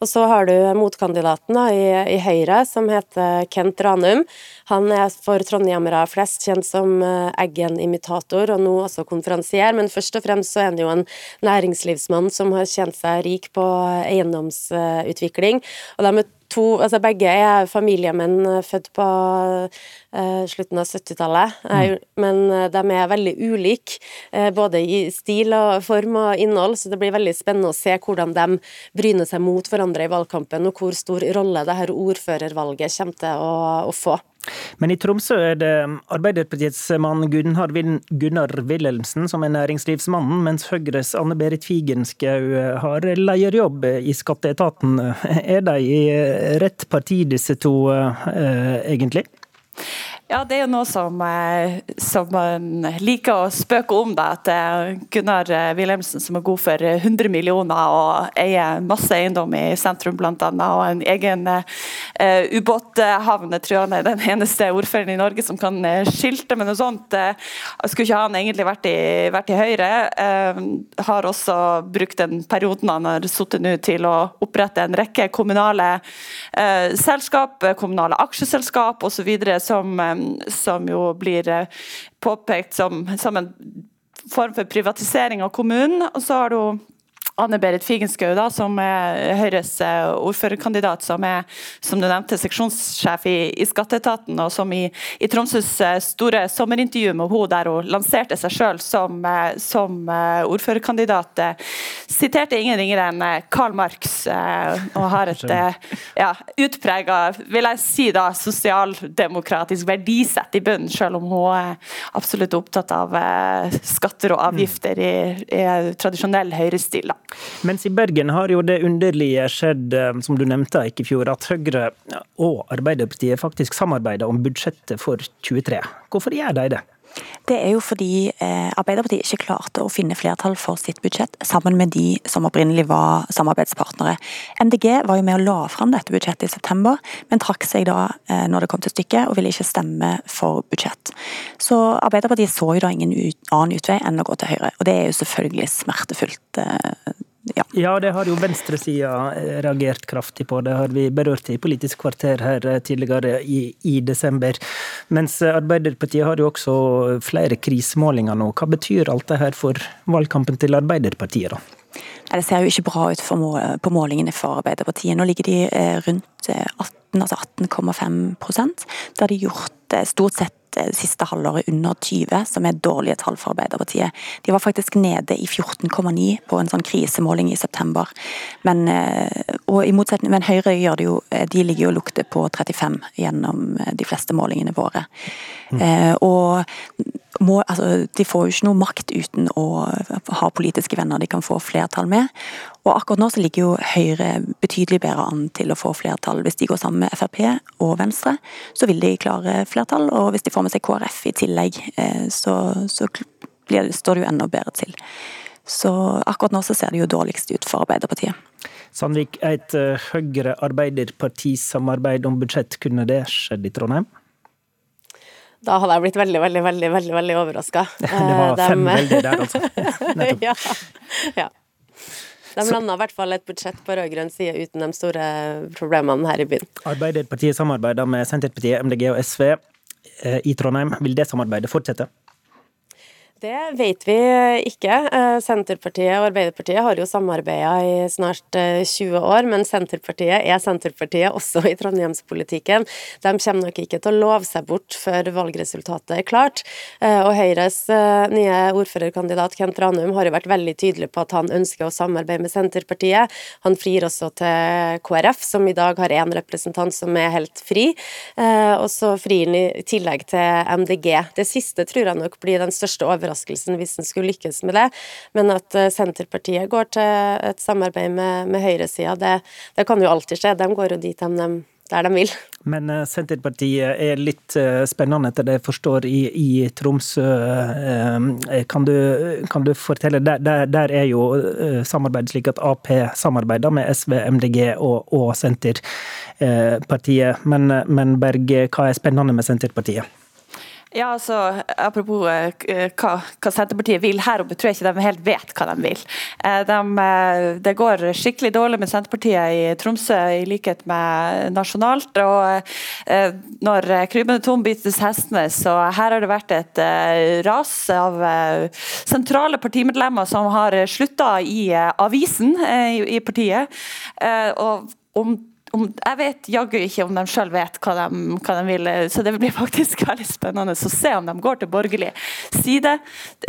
Og så har du motkandidaten da, i, i, Høyre, som heter Kent Ranum. Han er for trondhjemmere flest kjent som eh, Eggen-imitator, og nå også konferansier. Men først og fremst så er han jo en næringslivsmann som har tjent seg rik på eiendomsutvikling. Og de er to, altså begge er familiemenn eh, født på uh, slutten av 70-tallet, mm. men de er veldig ulike, uh, både i stil og form og innhold, så det blir veldig spennende å se hvordan de bryner seg mot hverandre i valgkampen, og hvor stor rolle det her ordførervalget kommer til å, å få. Men i Tromsø er det Arbeiderpartiets mann Gunnar, Gunnar Wilhelmsen som er næringslivsmannen, mens Høyres Anne Berit Figenschou har leierjobb i skatteetaten. Er de i rett parti, disse to, eh, egentlig? Ja, det er jo noe som, eh, som man liker å spøke om. Da, at eh, Gunnar eh, Wilhelmsen, som er god for 100 millioner og eier masse eiendom i sentrum bl.a., og en egen uh, ubåthavn, tror han er den eneste ordføreren i Norge som kan skilte med noe sånt. Uh, skulle ikke han egentlig vært i, vært i Høyre? Uh, har også brukt den perioden han har sittet nå til å opprette en rekke kommunale selskap, kommunale aksjeselskap osv. som som jo blir eh, påpekt som, som en form for privatisering av kommunen. Og så har du Anne Berit Figenschou, som er Høyres eh, ordførerkandidat, som er som du nevnte, seksjonssjef i, i Skatteetaten, og som i, i, Tromsøs eh, store sommerintervju med henne der hun lanserte seg selv som, eh, som ordførerkandidat, siterte ingen ringere enn Karl Marx, og har et ja, utprega, vil jeg si da, sosialdemokratisk verdisett i bunnen, selv om hun er absolutt opptatt av skatter og avgifter i, i tradisjonell høyrestil. da. Mens i Bergen har jo det underlige skjedd, eh, som du nevnte ikke i fjor, at Høyre og Arbeiderpartiet faktisk samarbeider om budsjettet for 23. Hvorfor gjør de det? Det er jo fordi eh, Arbeiderpartiet ikke klarte å finne flertall for sitt budsjett sammen med de som opprinnelig var samarbeidspartnere. MDG var jo med og la fram dette budsjettet i september, men trakk seg da eh, når det kom til stykket og ville ikke stemme for budsjett. Så Arbeiderpartiet så jo da ingen annen utvei enn å gå til Høyre, og det er jo selvfølgelig smertefullt eh, ja. ja, det har jo venstresida eh, reagert kraftig på. Det har vi berørt i Politisk kvarter her eh, tidligere i, i desember. Mens Arbeiderpartiet har jo også flere krisemålinger nå. Hva betyr alt det her for valgkampen til Arbeiderpartiet, da? Det ser jo ikke bra ut mål, på målingene for Arbeiderpartiet. Nå ligger de eh, rundt 18, altså 18,5 Det har de gjort stort sett Eh, siste halvåret under 20, som er dårlige tall for Arbeiderpartiet. De var faktisk nede i 14,9 på en sånn krisemåling i september. Men, eh, og i motsetning, men Høyre gjør det jo, eh, de ligger jo og lukter på 35 gjennom de fleste målingene våre. Mm. Og må, altså, de får jo ikke noe makt uten å ha politiske venner de kan få flertall med. Og akkurat nå så ligger jo Høyre betydelig bedre an til å få flertall. Hvis de går sammen med Frp og Venstre, så vil de klare flertall. Og hvis de får med seg KrF i tillegg, eh, så, så blir, står det jo enda bedre til. Så akkurat nå så ser det jo dårligst ut for Arbeiderpartiet. Sandvik, et eh, Høyre-Arbeiderparti-samarbeid om budsjett, kunne det skjedd i Trondheim? Da hadde jeg blitt veldig, veldig, veldig veldig, veldig overraska. (laughs) Det var fem fem veldig der, altså. (laughs) ja. ja. De landa i hvert fall et budsjett på rød-grønn side uten de store problemene her i byen. Arbeiderpartiet samarbeider med Senterpartiet, MDG og SV eh, i Trondheim. Vil det samarbeidet fortsette? Det vet vi ikke. Eh, Senterpartiet og Arbeiderpartiet har jo samarbeida i snart 20 eh, år, men Senterpartiet er Senterpartiet også i trondheimspolitikken. De kommer nok ikke til å love seg bort før valgresultatet er klart. Eh, og Høyres nye ordførerkandidat Kent Ranum har jo vært veldig tydelig på at han ønsker å samarbeide med Senterpartiet. Han frir også til KrF, som i dag har én representant som er helt fri, og så frir han i tillegg til MDG. Det siste tror jeg nok blir den største overraskelsen overraskelsen hvis en skulle lykkes med det. Men at eh, Senterpartiet går til et samarbeid med, med høyresida, det, det, kan jo alltid skje. De går jo dit de, de der de vil. Men eh, Senterpartiet er litt eh, spennende, etter det jeg forstår, i, i Tromsø. Kan du, kan du fortelle, der, der, der, er jo samarbeidet slik at Ap samarbeider med SV, MDG og, og Senterpartiet. Men, men Berge, hva er spennende med Senterpartiet? Ja, altså, Apropos uh, hva, hva, Senterpartiet vil her oppe, tror jeg ikke de helt vet hva de vil. Uh, de, det går skikkelig dårlig med Senterpartiet i Tromsø, i likhet med nasjonalt. og Når krybbende tom bites hestene, så her har det vært et ras av sentrale partimedlemmer som har slutta i avisen i partiet. og om om, jeg vet jaggu ikke om de sjøl vet hva de, hva de, vil, så det blir faktisk (laughs) veldig spennende å se om de går til borgerlig side,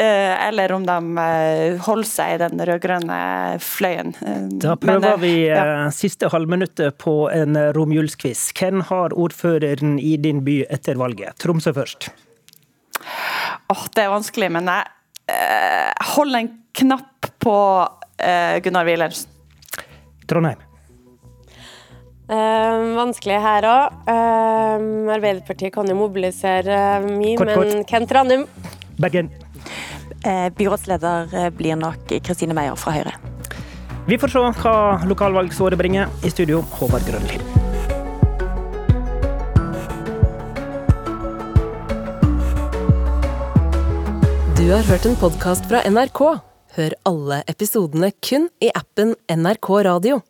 eh, eller om de eh, holder seg i den rød-grønne fløyen. Eh, da prøver Men, vi ja. siste halvminuttet på en romjulsquiz. Hvem har ordføreren i din by etter valget? Tromsø først. Oh, det er vanskelig, men jeg uh, holder en knapp på uh, Gunnar Wilhelmsen. Trondheim. Eh, vanskelig her òg. Eh, Arbeiderpartiet kan jo mobilisere mye, Kort, kort. men Kent Ranum Bergen. Eh, byrådsleder eh, blir nok Kristine Meyer fra Høyre. Vi får se hva lokalvalgsåret bringer. I studio, Håvard Grønli. Du har hørt en podkast fra NRK. Hør alle episodene kun i appen NRK Radio.